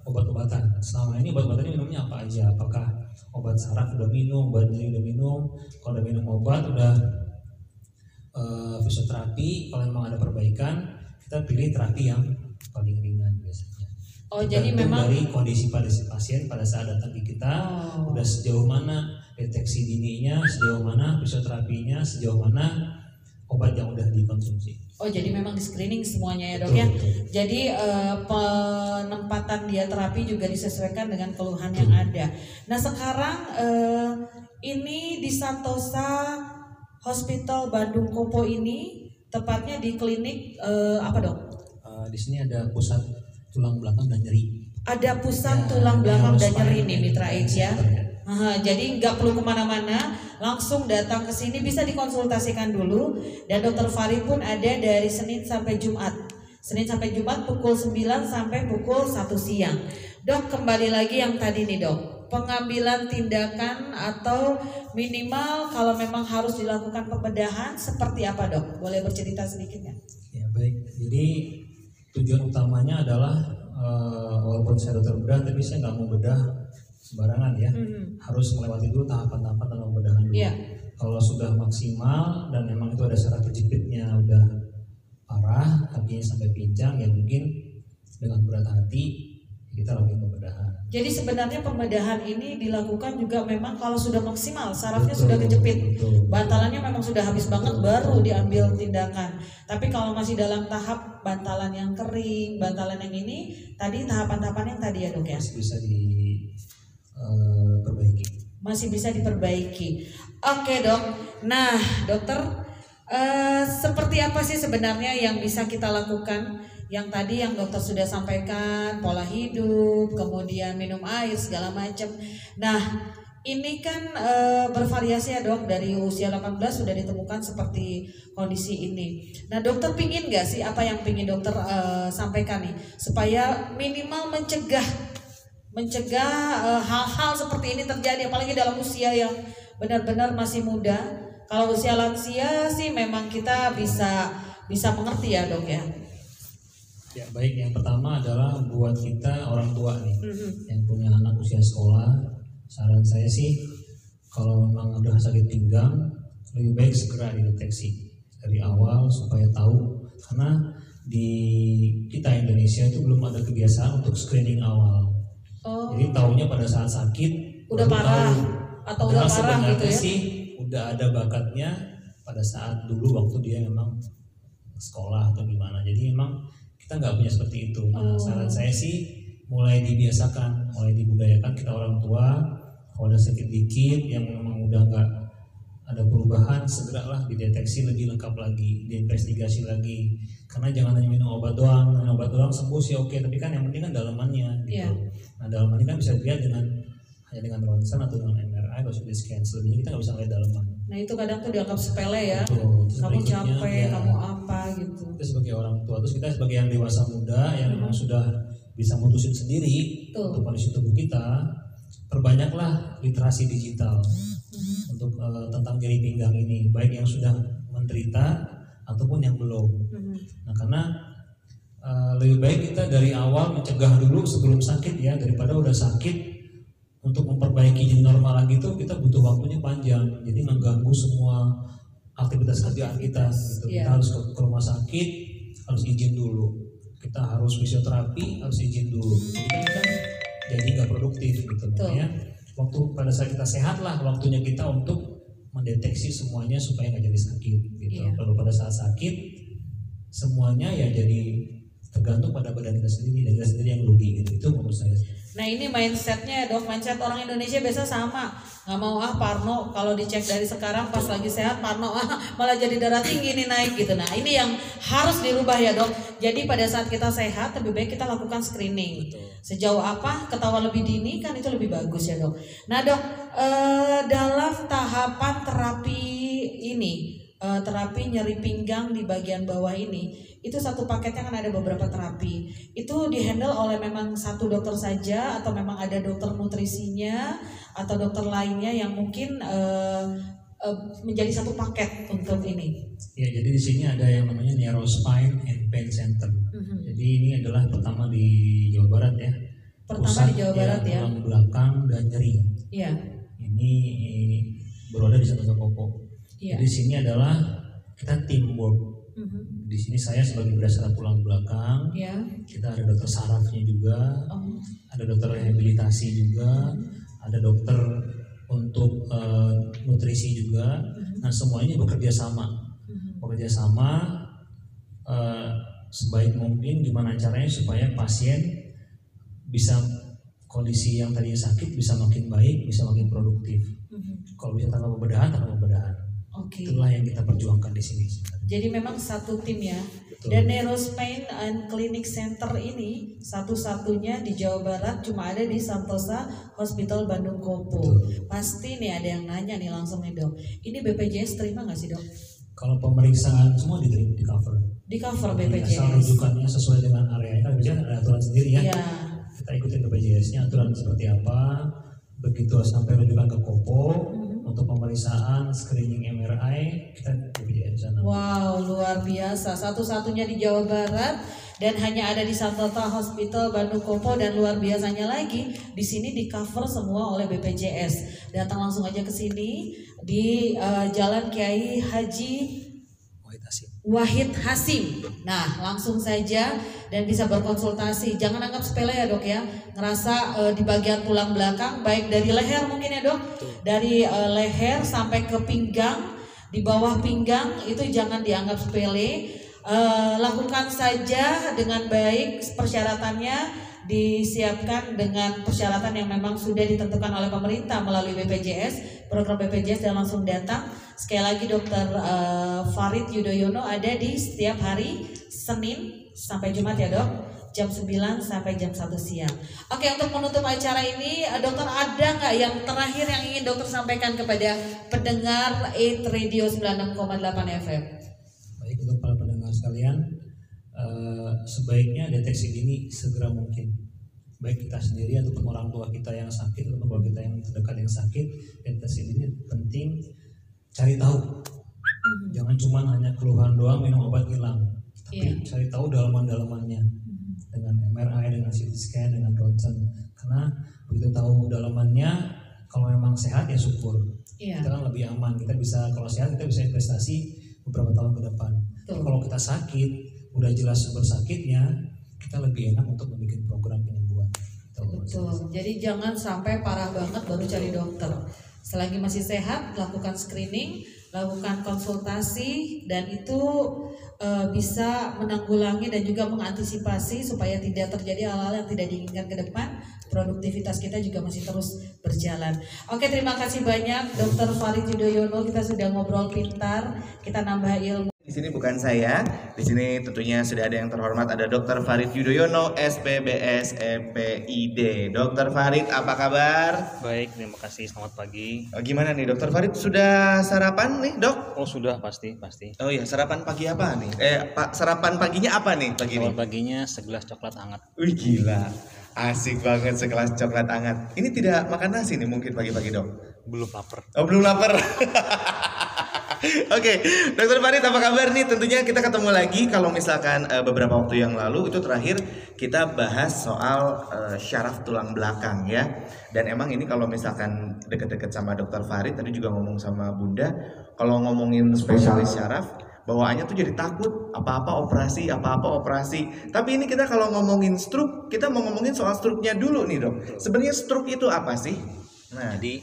[SPEAKER 2] obat-obatan. Selama ini obat-obatannya minumnya apa aja? Apakah obat saraf udah minum, obat nyeri udah minum? Kalau udah minum obat udah eh, fisioterapi. Kalau memang ada perbaikan, kita pilih terapi yang paling ringan biasanya.
[SPEAKER 1] Oh jadi memang
[SPEAKER 2] dari kondisi pada si pasien pada saat datang ke kita
[SPEAKER 1] Oh.
[SPEAKER 2] udah sejauh mana deteksi dininya, sejauh mana fisioterapinya, sejauh mana obat yang udah dikonsumsi.
[SPEAKER 1] Oh jadi memang di screening semuanya ya dok ya. Jadi uh, penempatan dia terapi juga disesuaikan dengan keluhan yang ada. Nah sekarang uh, ini di Santosa Hospital Bandung Kopo ini tepatnya di klinik uh, apa dok?
[SPEAKER 2] Uh, di sini ada pusat tulang belakang dan nyeri.
[SPEAKER 1] Ada pusat ya, tulang belakang dan nyeri nih Mitra Age ya. Aha, jadi nggak perlu ke mana-mana, langsung datang ke sini bisa dikonsultasikan dulu. Dan Dokter Farid pun ada dari Senin sampai Jumat. Senin sampai Jumat pukul 9 sampai pukul 1 siang. Dok kembali lagi yang tadi nih dok, pengambilan tindakan atau minimal kalau memang harus dilakukan pembedahan seperti apa dok? Boleh bercerita sedikit
[SPEAKER 2] ya? Ya baik, jadi tujuan utamanya adalah uh, walaupun saya dokter bedah tapi saya nggak mau bedah sembarangan ya hmm. harus melewati dulu tahapan-tahapan dalam pembedahan dulu yeah. kalau sudah maksimal dan memang itu ada syarat terjepitnya udah parah kakinya sampai pincang ya mungkin dengan berat hati kita lakukan.
[SPEAKER 1] Jadi sebenarnya pembedahan ini dilakukan juga memang kalau sudah maksimal, sarafnya betul, sudah kejepit, betul. bantalannya memang sudah habis banget baru diambil tindakan. Tapi kalau masih dalam tahap bantalan yang kering, bantalan yang ini, tadi tahapan-tahapan yang tadi ya dok ya?
[SPEAKER 2] Masih bisa diperbaiki. Eh,
[SPEAKER 1] masih bisa diperbaiki. Oke dok. Nah dokter, uh, seperti apa sih sebenarnya yang bisa kita lakukan? Yang tadi yang dokter sudah sampaikan pola hidup, kemudian minum air segala macam. Nah, ini kan e, bervariasi ya dok dari usia 18 sudah ditemukan seperti kondisi ini. Nah dokter pingin nggak sih apa yang pingin dokter e, sampaikan nih supaya minimal mencegah mencegah eh, hal-hal seperti ini terjadi apalagi dalam usia yang benar-benar masih muda. Kalau usia lansia sih memang kita bisa bisa mengerti ya dok ya.
[SPEAKER 2] Ya baik, yang pertama adalah buat kita orang tua nih mm-hmm. yang punya anak usia sekolah, saran saya sih kalau memang udah sakit pinggang lebih baik segera dideteksi dari awal supaya tahu karena di kita Indonesia itu belum ada kebiasaan untuk screening awal. Oh. Jadi tahunya pada saat sakit
[SPEAKER 1] udah parah tahu. atau udah parah gitu ya.
[SPEAKER 2] sih udah ada bakatnya pada saat dulu waktu dia memang sekolah atau gimana. Jadi memang kita nggak punya seperti itu. Nah oh. saran saya sih mulai dibiasakan mulai dibudayakan kita orang tua. Kalau ada sakit dikit yang memang udah nggak ada perubahan segeralah dideteksi lebih lengkap lagi diinvestigasi lagi. Karena jangan hanya minum obat doang minum obat doang sembuh sih oke tapi kan yang penting kan dalamannya gitu. Yeah. nah dalamannya kan bisa dilihat dengan hanya dengan ronsen atau dengan MRI CT scan selebihnya kita nggak bisa lihat dalaman
[SPEAKER 1] nah itu kadang tuh dianggap sepele ya Betul. kamu capek ya, kamu apa gitu
[SPEAKER 2] kita sebagai orang tua terus kita sebagai yang dewasa muda yang hmm. memang sudah bisa mutusin sendiri tuh. untuk kondisi tubuh kita perbanyaklah literasi digital hmm. untuk uh, tentang nyeri pinggang ini baik yang sudah menderita ataupun yang belum hmm. nah karena uh, lebih baik kita dari awal mencegah dulu sebelum sakit ya daripada udah sakit untuk memperbaiki jadi normal lagi itu kita butuh waktunya panjang. Jadi mengganggu semua aktivitas kerjaan kita gitu. Yeah. kita harus ke, ke rumah sakit harus izin dulu. Kita harus fisioterapi harus izin dulu. Jadi kan kita jadi nggak produktif gitu makanya waktu pada saat kita sehat lah waktunya kita untuk mendeteksi semuanya supaya nggak jadi sakit gitu. Yeah. kalau pada saat sakit semuanya ya jadi tergantung pada badan kita sendiri. Dan kita sendiri yang rugi gitu. Itu menurut saya
[SPEAKER 1] Nah ini mindsetnya dok, mindset orang Indonesia biasa sama. Nggak mau ah Parno kalau dicek dari sekarang pas lagi sehat Parno ah malah jadi darah tinggi nih naik gitu. Nah ini yang harus dirubah ya dok. Jadi pada saat kita sehat lebih baik kita lakukan screening. Sejauh apa ketahuan lebih dini kan itu lebih bagus ya dok. Nah dok eh, dalam tahapan terapi ini eh, terapi nyeri pinggang di bagian bawah ini itu satu paketnya kan ada beberapa terapi. Itu dihandle oleh memang satu dokter saja atau memang ada dokter nutrisinya atau dokter lainnya yang mungkin uh, uh, menjadi satu paket untuk ini.
[SPEAKER 2] Ya, jadi di sini ada yang namanya Neurospine and Pain Center. Mm-hmm. Jadi ini adalah pertama di Jawa Barat ya.
[SPEAKER 1] Pertama Pusat di Jawa Barat ya.
[SPEAKER 2] Tulang belakang dan nyeri.
[SPEAKER 1] Iya.
[SPEAKER 2] Ini berada di Santosa Popo. Iya. Jadi di sini adalah kita teamwork Mm-hmm. Di sini saya sebagai berdasarkan tulang belakang. Yeah. Kita ada dokter sarafnya juga, oh. ada dokter rehabilitasi juga, ada dokter untuk uh, nutrisi juga. Mm-hmm. Nah semuanya bekerja sama, mm-hmm. bekerja sama
[SPEAKER 3] eh, sebaik mungkin gimana caranya supaya pasien bisa kondisi yang tadinya sakit bisa makin baik, bisa makin produktif.
[SPEAKER 1] Mhm.
[SPEAKER 3] Kalau bisa tanpa pembedahan, tanpa pembedahan.
[SPEAKER 1] Oke.
[SPEAKER 3] Itulah yang kita perjuangkan di sini.
[SPEAKER 1] Jadi memang satu tim ya.
[SPEAKER 3] Betul.
[SPEAKER 1] Dan Neurospine and Clinic Center ini satu-satunya di Jawa Barat cuma ada di Santosa Hospital Bandung Kopo.
[SPEAKER 3] Betul.
[SPEAKER 1] Pasti nih ada yang nanya nih langsung nih dok. Ini BPJS terima nggak sih dok?
[SPEAKER 3] Kalau pemeriksaan semua diterima di cover.
[SPEAKER 1] Di cover
[SPEAKER 3] Asal
[SPEAKER 1] BPJS.
[SPEAKER 3] rujukannya sesuai dengan area kan biasanya ada aturan sendiri ya.
[SPEAKER 1] Iya.
[SPEAKER 3] Kita ikutin BPJS-nya aturan seperti apa. Begitu sampai rujukan ke Kopo. Untuk pemeriksaan screening MRI kita BPJS sana.
[SPEAKER 1] Wow, luar biasa. Satu-satunya di Jawa Barat dan hanya ada di Santosa Hospital Bandung Kopo dan luar biasanya lagi di sini di cover semua oleh BPJS. Datang langsung aja ke sini di eh, Jalan Kiai Haji
[SPEAKER 3] Wahid Hasim.
[SPEAKER 1] Nah, langsung saja dan bisa berkonsultasi. Jangan anggap sepele ya dok ya. Ngerasa eh, di bagian tulang belakang, baik dari leher mungkin ya dok, dari eh, leher sampai ke pinggang, di bawah pinggang itu jangan dianggap sepele. Eh, lakukan saja dengan baik persyaratannya disiapkan dengan persyaratan yang memang sudah ditentukan oleh pemerintah melalui BPJS program BPJS dan langsung datang. Sekali lagi dokter eh, Farid Yudhoyono ada di setiap hari Senin sampai Jumat ya dok? Jam 9 sampai jam 1 siang. Oke untuk menutup acara ini eh, dokter ada nggak yang terakhir yang ingin dokter sampaikan kepada pendengar 8 Radio 96,8 FM
[SPEAKER 3] Baik untuk para pendengar sekalian, eh, sebaiknya deteksi dini segera mungkin. Baik kita sendiri ataupun orang tua kita yang sakit ataupun keluarga kita yang terdekat yang sakit, deteksi dini penting. Cari tahu. Jangan cuma hanya keluhan doang minum obat hilang, tapi
[SPEAKER 1] Iya.
[SPEAKER 3] cari tahu dalaman-dalamannya. Dengan MRI, dengan CT scan, dengan ronsen. Karena begitu tahu dalamannya, kalau memang sehat ya syukur.
[SPEAKER 1] Iya.
[SPEAKER 3] Kita kan lebih aman. Kita bisa kalau sehat kita bisa investasi beberapa tahun ke depan. Kalau kita sakit udah jelas sumber sakitnya kita lebih enak untuk membuat program penyembuhan.
[SPEAKER 1] Betul. Jadi jangan sampai parah banget baru cari dokter. Selagi masih sehat, lakukan screening, lakukan konsultasi, dan itu eh, bisa menanggulangi dan juga mengantisipasi supaya tidak terjadi hal-hal yang tidak diinginkan ke depan. Produktivitas kita juga masih terus berjalan. Oke, terima kasih banyak Dokter Farid Yudhoyono. Kita sudah ngobrol pintar, kita nambah ilmu.
[SPEAKER 4] Di sini bukan saya, di sini tentunya sudah ada yang terhormat ada Dr. Farid Yudhoyono, SPBS EPID. Dr. Farid, apa kabar?
[SPEAKER 2] Baik, terima kasih. Selamat pagi.
[SPEAKER 4] Oh, gimana nih, Dr. Farid sudah sarapan nih, dok?
[SPEAKER 2] Oh sudah pasti pasti.
[SPEAKER 4] Oh iya, sarapan pagi apa nih? Eh, pak, sarapan paginya apa nih pagi ini?
[SPEAKER 2] Paginya segelas coklat hangat.
[SPEAKER 4] Wih gila, asik banget sekelas coklat hangat. Ini tidak makan nasi nih mungkin pagi-pagi dok?
[SPEAKER 2] Belum lapar.
[SPEAKER 4] Oh belum lapar. Oke, Dokter Farid apa kabar nih? Tentunya kita ketemu lagi kalau misalkan eh, beberapa waktu yang lalu itu terakhir kita bahas soal eh, syaraf tulang belakang ya. Dan emang ini kalau misalkan deket-deket sama Dokter Farid tadi juga ngomong sama Bunda, kalau ngomongin spesialis syaraf bawaannya tuh jadi takut apa-apa operasi, apa-apa operasi. Tapi ini kita kalau ngomongin stroke, kita mau ngomongin soal stroke-nya dulu nih dok. Sebenarnya stroke itu apa sih? Nah,
[SPEAKER 2] Jadi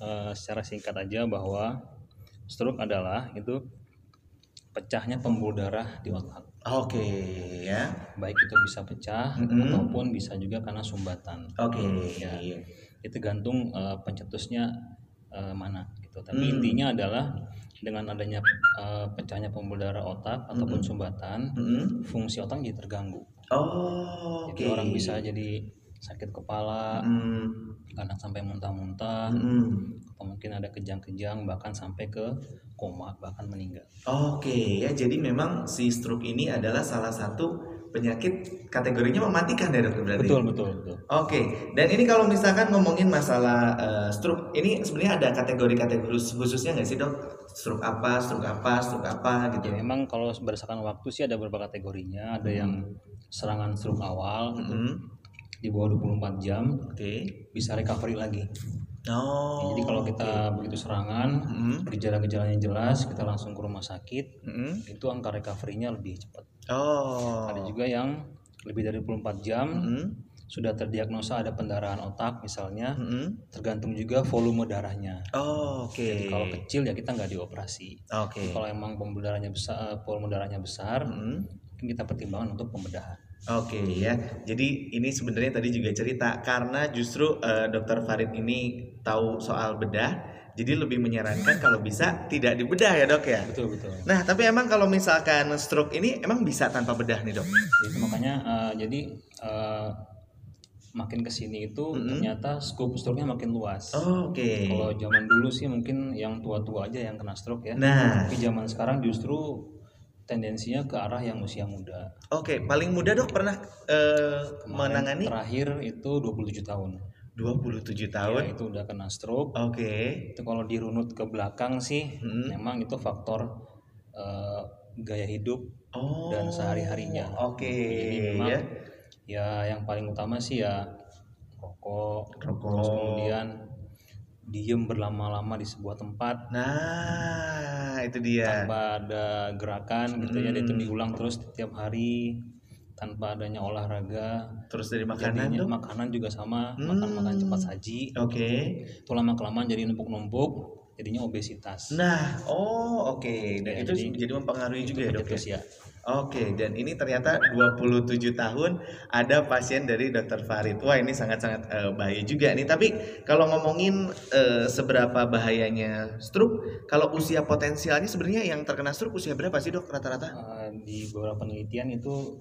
[SPEAKER 2] eh, secara singkat aja bahwa stroke adalah itu pecahnya pembuluh darah di otak.
[SPEAKER 4] Oke ya.
[SPEAKER 2] Baik itu bisa pecah
[SPEAKER 4] Mm-mm.
[SPEAKER 2] ataupun bisa juga karena sumbatan.
[SPEAKER 4] Oke.
[SPEAKER 2] Ya. Itu gantung eh, pencetusnya eh, mana gitu. Tapi
[SPEAKER 4] Hmm.
[SPEAKER 2] intinya adalah dengan adanya eh, pecahnya pembuluh darah otak ataupun sumbatan,
[SPEAKER 4] Mm-mm.
[SPEAKER 2] fungsi otak jadi terganggu.
[SPEAKER 4] Oh,
[SPEAKER 2] Jadi orang bisa jadi sakit kepala,
[SPEAKER 4] Hmm.
[SPEAKER 2] kadang sampai muntah-muntah,
[SPEAKER 4] Mm-mm.
[SPEAKER 2] atau mungkin ada kejang-kejang bahkan sampai ke koma bahkan meninggal.
[SPEAKER 4] Oke ya, jadi memang si stroke ini adalah salah satu penyakit kategorinya mematikan ya dokter berarti.
[SPEAKER 2] Betul betul betul.
[SPEAKER 4] Oke, dan ini kalau misalkan ngomongin masalah eh, stroke, ini sebenarnya ada kategori-kategori khusus- khususnya nggak sih dok? Stroke apa, stroke apa, stroke apa gitu?
[SPEAKER 2] Ya memang kalau berdasarkan waktu sih ada beberapa kategorinya. Ada yang serangan stroke awal gitu,
[SPEAKER 4] Mm-mm.
[SPEAKER 2] Di bawah 24 jam
[SPEAKER 4] Oke.
[SPEAKER 2] bisa recovery lagi.
[SPEAKER 4] Oh.
[SPEAKER 2] Jadi kalau kita begitu serangan,
[SPEAKER 4] Mm-mm.
[SPEAKER 2] gejala-gejalanya jelas, kita langsung ke rumah sakit,
[SPEAKER 4] Mm-mm.
[SPEAKER 2] itu angka recovery-nya lebih cepat.
[SPEAKER 4] Oh.
[SPEAKER 2] Ada juga yang lebih dari 24 jam
[SPEAKER 4] Mm-mm.
[SPEAKER 2] sudah terdiagnosa ada pendarahan otak misalnya,
[SPEAKER 4] Mm-mm.
[SPEAKER 2] tergantung juga volume darahnya.
[SPEAKER 4] Oh, oke.
[SPEAKER 2] Jadi kalau kecil ya kita nggak dioperasi.
[SPEAKER 4] Oke.
[SPEAKER 2] Kalau emang pembuluh darahnya besar, volume darahnya besar, mungkin kita pertimbangkan untuk pembedahan.
[SPEAKER 4] Oke ya, jadi ini sebenarnya tadi juga cerita karena justru eh, Dokter Farid ini tahu soal bedah, jadi lebih menyarankan kalau bisa tidak dibedah ya dok ya.
[SPEAKER 2] Betul betul.
[SPEAKER 4] Nah tapi emang kalau misalkan stroke ini emang bisa tanpa bedah nih dok?
[SPEAKER 2] Jadi makanya eh, jadi eh, makin ke sini itu
[SPEAKER 4] Mm-mm.
[SPEAKER 2] ternyata scope stroke-nya makin luas.
[SPEAKER 4] Oh, Oke.
[SPEAKER 2] Kalau zaman dulu sih mungkin yang tua-tua aja yang kena stroke ya.
[SPEAKER 4] Nah,
[SPEAKER 2] Tapi zaman sekarang justru tendensinya ke arah yang usia muda.
[SPEAKER 4] oke paling muda dok pernah
[SPEAKER 2] Kemarin
[SPEAKER 4] menangani
[SPEAKER 2] terakhir itu 27 tahun.
[SPEAKER 4] 27
[SPEAKER 2] Ya,
[SPEAKER 4] tahun.
[SPEAKER 2] itu udah kena stroke.
[SPEAKER 4] Oke.
[SPEAKER 2] Itu kalau dirunut ke belakang sih
[SPEAKER 4] Mm.
[SPEAKER 2] memang itu faktor eh, gaya hidup
[SPEAKER 4] Oh.
[SPEAKER 2] dan sehari-harinya.
[SPEAKER 4] Oke.
[SPEAKER 2] Jadi memang
[SPEAKER 4] ya.
[SPEAKER 2] ya yang paling utama sih ya rokok,
[SPEAKER 4] Rokok.
[SPEAKER 2] terus kemudian diem berlama-lama di sebuah tempat
[SPEAKER 4] Nah itu dia.
[SPEAKER 2] tanpa ada gerakan gitu ya, itu
[SPEAKER 4] Hmm.
[SPEAKER 2] diulang terus setiap hari tanpa adanya olahraga.
[SPEAKER 4] Terus dari makanan
[SPEAKER 2] Jadinya
[SPEAKER 4] dok?
[SPEAKER 2] makanan juga sama,
[SPEAKER 4] Hmm.
[SPEAKER 2] makan makan cepat saji.
[SPEAKER 4] Oke.
[SPEAKER 2] Itu lama kelamaan jadi numpuk-numpuk, jadinya obesitas.
[SPEAKER 4] Nah, oh oke. Dan
[SPEAKER 2] Ya,
[SPEAKER 4] itu
[SPEAKER 2] jadi-
[SPEAKER 4] jadi, mempengaruhi
[SPEAKER 2] Itu
[SPEAKER 4] juga ya dok ya? Oke, dan ini ternyata 27 tahun ada pasien dari dokter Farid. Wah ini sangat-sangat eh, bahaya juga nih. Tapi kalau ngomongin eh, seberapa bahayanya stroke, kalau usia potensialnya sebenarnya yang terkena stroke usia berapa sih dok rata-rata?
[SPEAKER 2] Eh, di beberapa penelitian itu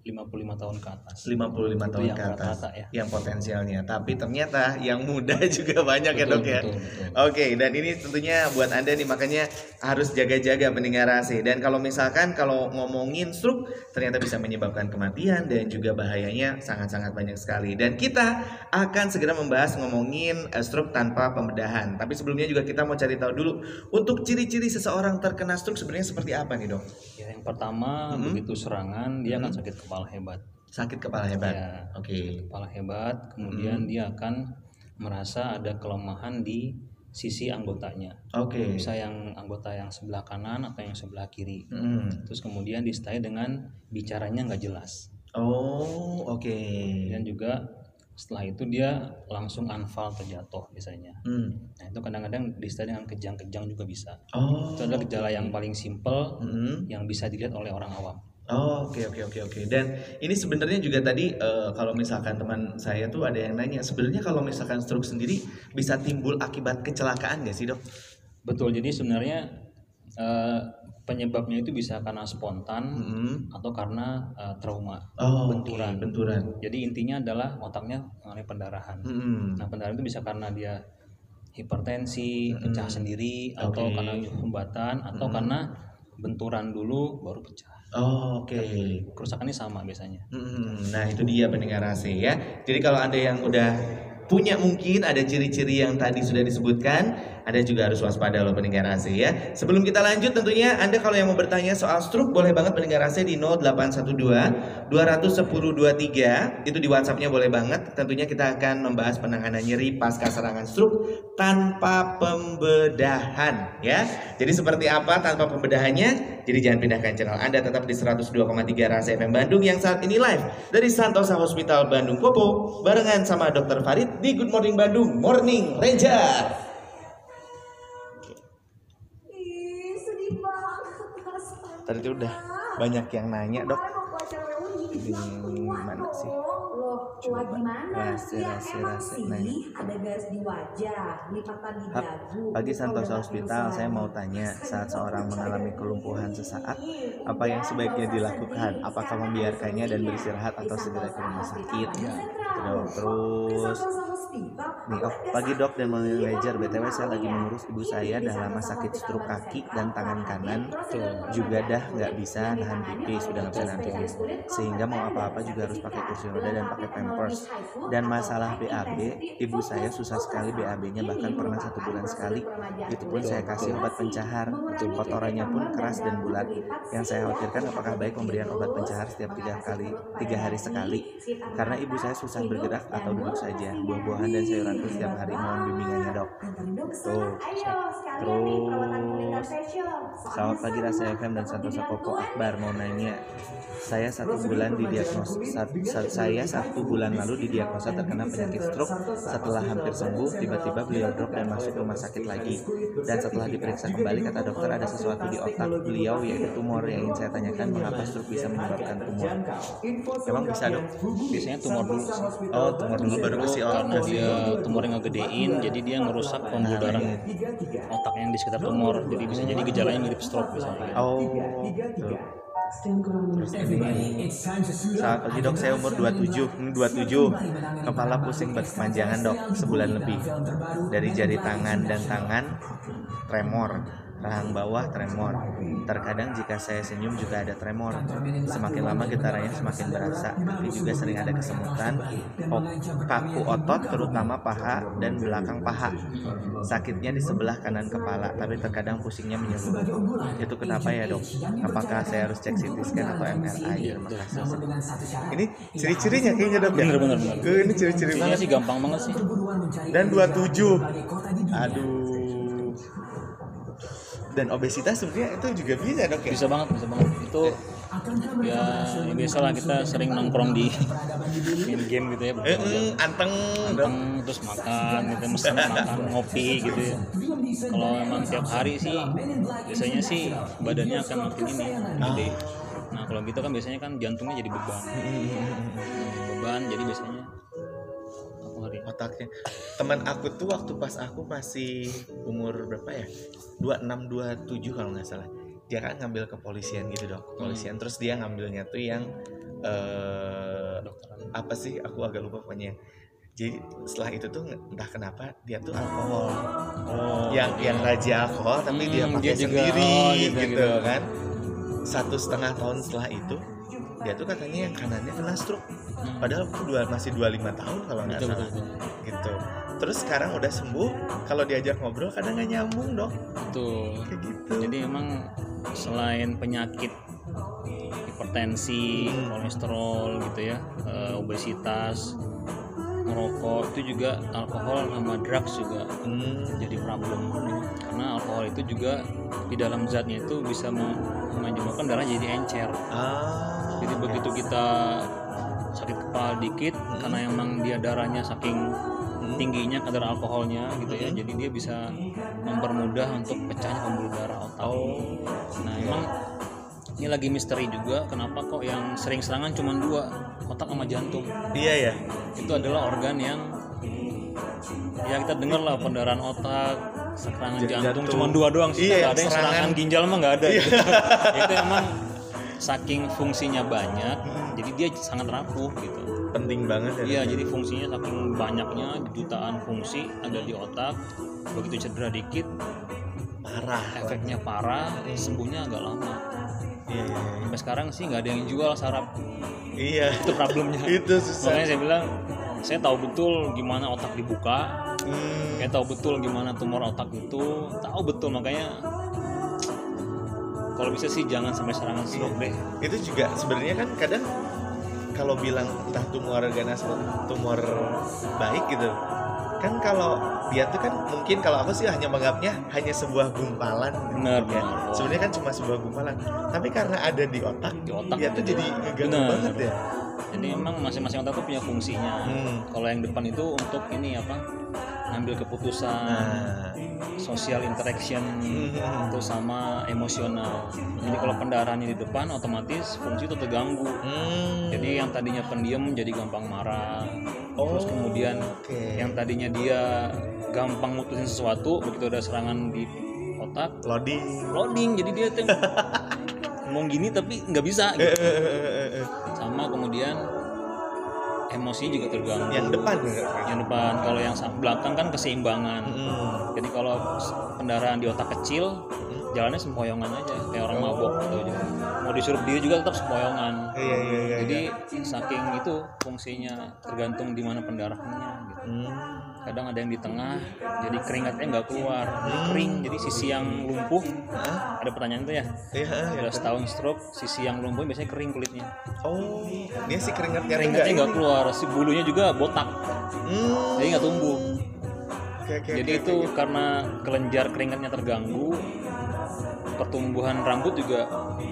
[SPEAKER 2] 55 tahun ke atas.
[SPEAKER 4] 55
[SPEAKER 2] Itu
[SPEAKER 4] tahun
[SPEAKER 2] yang
[SPEAKER 4] ke atas
[SPEAKER 2] rata-rata ya.
[SPEAKER 4] yang potensialnya. Tapi ternyata yang muda juga banyak ya
[SPEAKER 2] Betul,
[SPEAKER 4] dok ya.
[SPEAKER 2] betul, betul.
[SPEAKER 4] Oke, dan ini tentunya buat Anda nih makanya harus jaga-jaga pendengar AC. Dan kalau misalkan kalau ngomongin stroke ternyata bisa menyebabkan kematian dan juga bahayanya sangat-sangat banyak sekali. Dan kita akan segera membahas ngomongin eh, stroke tanpa pembedahan. Tapi sebelumnya juga kita mau cari tahu dulu untuk ciri-ciri seseorang terkena stroke sebenarnya seperti apa nih, Dok?
[SPEAKER 2] Ya, yang pertama
[SPEAKER 4] Mm-mm.
[SPEAKER 2] begitu serangan dia akan sakit kepala hebat.
[SPEAKER 4] Sakit kepala hebat.
[SPEAKER 2] Ya,
[SPEAKER 4] Oke.
[SPEAKER 2] kepala hebat, kemudian dia akan merasa ada kelemahan di sisi anggotanya.
[SPEAKER 4] Oke.
[SPEAKER 2] Bisa yang anggota yang sebelah kanan atau yang sebelah kiri.
[SPEAKER 4] Mm.
[SPEAKER 2] Terus kemudian disertai dengan bicaranya nggak jelas.
[SPEAKER 4] Oh, oke.
[SPEAKER 2] Dan juga setelah itu dia langsung anfal terjatuh biasanya.
[SPEAKER 4] Hmm.
[SPEAKER 2] Nah itu kadang-kadang disertai dengan kejang-kejang juga bisa.
[SPEAKER 4] Oh.
[SPEAKER 2] Itu adalah gejala yang paling simpel
[SPEAKER 4] Mm.
[SPEAKER 2] yang bisa dilihat oleh orang awam.
[SPEAKER 4] Oh, oke oke oke oke. Dan ini sebenarnya juga tadi eh, kalau misalkan teman saya tuh ada yang nanya, sebenarnya kalau misalkan stroke sendiri bisa timbul akibat kecelakaan nggak sih dok?
[SPEAKER 2] Betul, jadi sebenarnya eh, penyebabnya itu bisa karena spontan
[SPEAKER 4] Mm-mm.
[SPEAKER 2] atau karena eh, trauma.
[SPEAKER 4] Oh,
[SPEAKER 2] Benturan.
[SPEAKER 4] oke, benturan.
[SPEAKER 2] Jadi intinya adalah otaknya mengalami pendarahan.
[SPEAKER 4] Mm-mm.
[SPEAKER 2] Nah, pendarahan itu bisa karena dia hipertensi, pecah sendiri, atau karena hambatan, atau karena benturan dulu baru pecah.
[SPEAKER 4] Oh, oke.
[SPEAKER 2] Kerusakannya sama biasanya.
[SPEAKER 4] Mm-mm. Nah itu dia pendengar AC ya. Jadi kalau ada yang udah punya mungkin ada ciri-ciri yang tadi sudah disebutkan, Anda juga harus waspada loh pendengar AC ya. Sebelum kita lanjut tentunya Anda kalau yang mau bertanya soal stroke boleh banget pendengar AC di 0812 210 23 itu di WhatsAppnya boleh banget. Tentunya kita akan membahas penanganan nyeri pasca serangan stroke tanpa pembedahan ya. Jadi seperti apa tanpa pembedahannya? Jadi jangan pindahkan channel Anda tetap di 102,3 Rasa FM Bandung yang saat ini live dari Santosa Hospital Bandung Kopo barengan sama Dr. Farid di Good Morning Bandung Morning Ranger. Tadi tuh udah banyak yang nanya dok.
[SPEAKER 5] Bilang
[SPEAKER 4] mana sih?
[SPEAKER 5] Loh, tua gimana?
[SPEAKER 4] Rase,
[SPEAKER 5] ya
[SPEAKER 4] rase,
[SPEAKER 5] emang
[SPEAKER 4] rase,
[SPEAKER 5] sih
[SPEAKER 4] nanya.
[SPEAKER 5] ada garis di wajah, lipatan di dagu.
[SPEAKER 4] Pagi Santosa
[SPEAKER 5] udah
[SPEAKER 4] Hospital, saya mau tanya, saat seorang mengalami kelumpuhan sesaat,
[SPEAKER 5] Udah,
[SPEAKER 4] apa yang sebaiknya
[SPEAKER 5] nggak usah
[SPEAKER 4] dilakukan? Apakah membiarkannya dan
[SPEAKER 5] solusinya.
[SPEAKER 4] beristirahat atau segera ke rumah sakit? Ya, Terus Nih, oh, pagi dok dan Ledger
[SPEAKER 5] Kamu
[SPEAKER 4] BTW saya lagi mengurus ibu saya dah lama sakit stroke kaki dan tangan kanan juga dah nggak bisa nahan pipis sudah nggak bisa nahan pipis sehingga mau apa-apa juga harus pakai kursi roda dan
[SPEAKER 5] sertifikat.
[SPEAKER 4] Pakai pampers dan masalah BAB ibu saya susah sekali. BAB-nya bahkan pernah satu bulan sekali. itu pun saya kasih obat pencahar. Kotorannya pun keras dan bulat. yang saya
[SPEAKER 5] sehingga
[SPEAKER 4] khawatirkan apakah baik memberikan obat pencahar setiap tiga kali tiga hari sekali. karena ibu saya susah bergerak atau duduk saja. Buah-buahan dan sayuran itu setiap hari mohon bimbingannya dok. Tuh.
[SPEAKER 5] Soalnya
[SPEAKER 4] Selamat pagi Rasa FM dan Santosa Koko Akbar. Mau nanya saya satu bulan didiagnosa sat- sat- saya satu bulan lalu didiagnosa terkena penyakit stroke. Setelah hampir sembuh tiba-tiba beliau drop dan masuk rumah sakit lagi. Dan setelah diperiksa kembali kata dokter ada sesuatu di otak beliau yaitu tumor. Yang ingin saya tanyakan mengapa stroke bisa menyebabkan tumor? Emang bisa dok?
[SPEAKER 2] Biasanya tumor dulu.
[SPEAKER 4] Oh tumor dulu baru ke si
[SPEAKER 2] karena dia tumornya ngegedein jadi dia ngerusak pembuluh darah otak yang di sekitar tumor. Jadi bisa jadi gejalanya mirip stroke misalnya.
[SPEAKER 4] Oh. Selamat pagi dok, saya umur 27 Ini 27 Kepala pusing berkepanjangan dok. Sebulan lebih. Dari jari tangan dan tangan Tremor Rahang bawah tremor. Terkadang jika saya senyum juga ada tremor. Semakin lama getarannya semakin berasa. Tapi juga sering ada kesemutan Kaku otot terutama paha dan belakang paha. Sakitnya di sebelah kanan kepala Tapi terkadang pusingnya menyeluruh. Itu kenapa ya dok? Apakah saya harus cek CT scan atau MRI? Terima kasih. Ini ciri-cirinya kayaknya dok ya?
[SPEAKER 2] Bener, bener,
[SPEAKER 4] ini ciri-ciri banget
[SPEAKER 2] sih gampang banget sih.
[SPEAKER 4] Dan 27 aduh dan obesitas sebenarnya itu juga bisa dok ya?
[SPEAKER 2] Bisa banget bisa banget. Itu ya biasalah kita sering nongkrong di main game gitu ya
[SPEAKER 4] eh, anteng
[SPEAKER 2] Datang, terus makan gitu mesen makan ngopi gitu ya. Kalau emang tiap hari sih biasanya sih badannya akan makin ini gede. Nah kalau gitu kan biasanya kan jantungnya jadi beban. Nah, beban jadi biasanya
[SPEAKER 4] otaknya. Teman aku tuh waktu pas aku masih umur berapa ya? 26 27 kalau nggak salah. Dia kan ngambil kepolisian gitu dok. Kepolisian. Terus dia ngambilnya tuh yang eh
[SPEAKER 2] dokteran.
[SPEAKER 4] apa sih? Aku agak lupa pokoknya. Jadi setelah itu tuh entah kenapa dia tuh alkohol.
[SPEAKER 2] Oh
[SPEAKER 4] yang yang raja alkohol tapi dia
[SPEAKER 2] Hmm,
[SPEAKER 4] pakai
[SPEAKER 2] dia juga,
[SPEAKER 4] sendiri
[SPEAKER 2] oh,
[SPEAKER 4] gitu,
[SPEAKER 2] gitu, gitu.
[SPEAKER 4] kan. Satu setengah tahun setelah itu dia tuh katanya yang kanannya kena stroke. Padahal aku dua, masih 25 tahun kalau nggak salah.
[SPEAKER 2] betul,
[SPEAKER 4] gitu. Terus sekarang udah sembuh kalau diajak ngobrol kadang nggak nyambung dong.
[SPEAKER 2] Betul.
[SPEAKER 4] Kayak gitu.
[SPEAKER 2] Jadi emang selain penyakit hipertensi
[SPEAKER 4] Hmm.
[SPEAKER 2] kolesterol gitu ya eh, obesitas merokok itu juga alkohol sama drugs juga
[SPEAKER 4] Hmm,
[SPEAKER 2] jadi problem. Karena alkohol itu juga di dalam zatnya itu bisa me- menyebabkan darah jadi encer.
[SPEAKER 4] Ah
[SPEAKER 2] jadi begitu kita sakit kepala dikit karena emang dia darahnya saking tingginya kadar alkoholnya gitu ya jadi dia bisa mempermudah untuk pecahnya pembuluh darah otak. Nah emang ini lagi misteri juga kenapa kok yang sering serangan cuma dua otak sama jantung?
[SPEAKER 4] Iya ya
[SPEAKER 2] itu adalah organ yang ya kita dengar lah pendarahan otak serangan jantung,
[SPEAKER 4] jantung.
[SPEAKER 2] cuma dua doang sih
[SPEAKER 4] Iya,
[SPEAKER 2] ada yang
[SPEAKER 4] serangan.
[SPEAKER 2] serangan ginjal mah nggak ada gitu. itu emang saking fungsinya banyak jadi dia sangat rapuh gitu.
[SPEAKER 4] Penting banget ya.
[SPEAKER 2] Iya jadi fungsinya saking banyaknya jutaan fungsi ada di otak. Begitu cedera dikit
[SPEAKER 4] parah.
[SPEAKER 2] efeknya parah sembuhnya agak lama.
[SPEAKER 4] Iya iya iya.
[SPEAKER 2] sampai sekarang sih nggak ada yang jual saraf
[SPEAKER 4] iya.
[SPEAKER 2] Itu problemnya.
[SPEAKER 4] Itu susah.
[SPEAKER 2] Makanya saya bilang saya tahu betul gimana otak dibuka.
[SPEAKER 4] Hmm,
[SPEAKER 2] saya tahu betul gimana tumor otak itu. Tahu betul makanya kalau bisa sih jangan sampai serangan stroke deh.
[SPEAKER 4] Itu juga sebenarnya kan kadang kalau bilang entah tumor ganas atau tumor baik gitu kan kalau dia tuh kan mungkin kalau aku sih hanya menganggapnya hanya sebuah gumpalan gitu
[SPEAKER 2] Benar,
[SPEAKER 4] ya.
[SPEAKER 2] benar.
[SPEAKER 4] sebenarnya kan cuma sebuah gumpalan. Tapi karena ada di otak
[SPEAKER 2] Di otak
[SPEAKER 4] dia tuh jadi ngeganggu banget ya.
[SPEAKER 2] Jadi emang masing-masing otak tuh punya fungsinya.
[SPEAKER 4] Hmm.
[SPEAKER 2] kalau yang depan itu untuk ini apa ngambil keputusan
[SPEAKER 4] nah.
[SPEAKER 2] social interaction
[SPEAKER 4] Hmm.
[SPEAKER 2] itu sama emosional. Jadi kalau pendarahannya di depan otomatis fungsi itu terganggu.
[SPEAKER 4] Hmm.
[SPEAKER 2] jadi yang tadinya pendiam jadi gampang marah terus
[SPEAKER 4] Oh,
[SPEAKER 2] kemudian
[SPEAKER 4] oke.
[SPEAKER 2] yang tadinya dia gampang mutusin sesuatu begitu ada serangan di otak
[SPEAKER 4] loading
[SPEAKER 2] loading jadi dia tuh ngomong gini tapi nggak bisa
[SPEAKER 4] Eh,
[SPEAKER 2] gitu.
[SPEAKER 4] eh, eh,
[SPEAKER 2] sama kemudian emosi juga terganggu
[SPEAKER 4] yang depan ya
[SPEAKER 2] yang depan kalau yang belakang kan keseimbangan
[SPEAKER 4] Hmm.
[SPEAKER 2] jadi kalau pendarahan di otak kecil jalannya sempoyongan aja kayak orang mabok gitu aja mau disuruh berdiri juga tetap sempoyongan
[SPEAKER 4] Iya iya iya.
[SPEAKER 2] jadi saking itu fungsinya tergantung di mana pendarahannya gitu
[SPEAKER 4] Hmm.
[SPEAKER 2] kadang ada yang di tengah jadi keringatnya nggak keluar jadi kering jadi sisi yang lumpuh ada pertanyaan tuh ya
[SPEAKER 4] Iya. iya.
[SPEAKER 2] udah setahun stroke sisi yang lumpuh biasanya kering kulitnya
[SPEAKER 4] Oh, dia sih keringatnya
[SPEAKER 2] keringatnya
[SPEAKER 4] nggak
[SPEAKER 2] keluar si bulunya juga botak
[SPEAKER 4] Hmm.
[SPEAKER 2] jadi nggak tumbuh
[SPEAKER 4] Oke oke.
[SPEAKER 2] jadi
[SPEAKER 4] oke,
[SPEAKER 2] itu
[SPEAKER 4] oke.
[SPEAKER 2] karena kelenjar keringatnya terganggu pertumbuhan rambut juga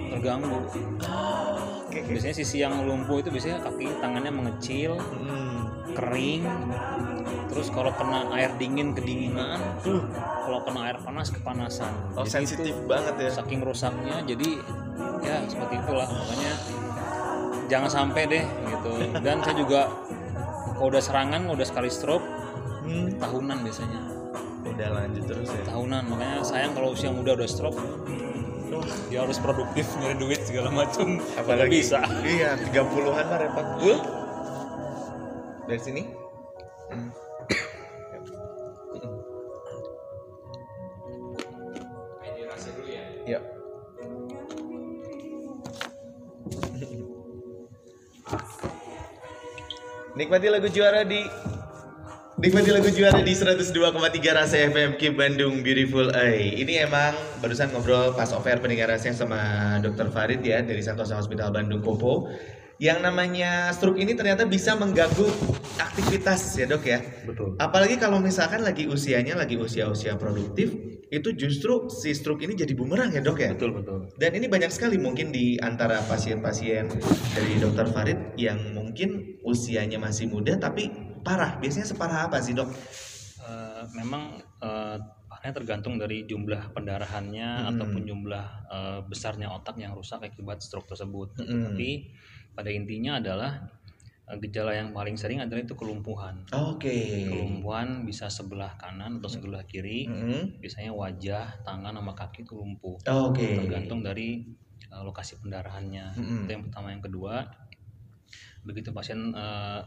[SPEAKER 2] terganggu
[SPEAKER 4] oke.
[SPEAKER 2] biasanya sisi yang lumpuh itu biasanya kaki tangannya mengecil
[SPEAKER 4] Hmm.
[SPEAKER 2] kering terus kalau kena air dingin kedinginan kalau kena air panas kepanasan
[SPEAKER 4] Oh
[SPEAKER 2] Jadi
[SPEAKER 4] sensitif
[SPEAKER 2] itu
[SPEAKER 4] banget ya.
[SPEAKER 2] saking rusaknya jadi ya seperti itulah makanya jangan sampai deh gitu dan saya juga kalau udah serangan udah sekali stroke
[SPEAKER 4] Hmm.
[SPEAKER 2] tahunan biasanya
[SPEAKER 4] Udah lanjut terus ya.
[SPEAKER 2] tahunan makanya sayang kalau usia muda udah stroke dia harus produktif nyari duit segala macam
[SPEAKER 4] Apalagi
[SPEAKER 2] bisa
[SPEAKER 4] Iya, 30-an lah repot. Bul. Dari sini. Ya. Nikmati lagu juara di Nikmati lagu juara di 102,3 Rasa FM Ki Bandung Beautiful Eye. Ini emang barusan ngobrol pas over pendengar rasanya sama Dr. Farid ya dari Santosa Hospital Bandung Kopo. Yang namanya stroke ini ternyata bisa mengganggu aktivitas ya dok ya.
[SPEAKER 2] betul
[SPEAKER 4] Apalagi kalau misalkan lagi usianya lagi usia-usia produktif, itu justru si stroke ini jadi bumerang ya dok ya.
[SPEAKER 2] betul betul
[SPEAKER 4] Dan ini banyak sekali mungkin di antara pasien-pasien dari dokter Farid yang mungkin usianya masih muda tapi parah. Biasanya separah apa sih dok?
[SPEAKER 2] Eh, memang parahnya tergantung dari jumlah pendarahannya
[SPEAKER 4] Hmm.
[SPEAKER 2] ataupun jumlah eh, besarnya otak yang rusak akibat stroke tersebut.
[SPEAKER 4] Hmm.
[SPEAKER 2] Tapi pada intinya adalah gejala yang paling sering adalah itu kelumpuhan.
[SPEAKER 4] Oke.
[SPEAKER 2] Kelumpuhan bisa sebelah kanan atau sebelah kiri.
[SPEAKER 4] Mm-mm.
[SPEAKER 2] Biasanya wajah, tangan, sama kaki itu lumpuh.
[SPEAKER 4] Oke.
[SPEAKER 2] Tergantung dari eh, lokasi pendarahannya.
[SPEAKER 4] Mm-mm.
[SPEAKER 2] Itu yang pertama. Yang kedua, begitu pasien eh,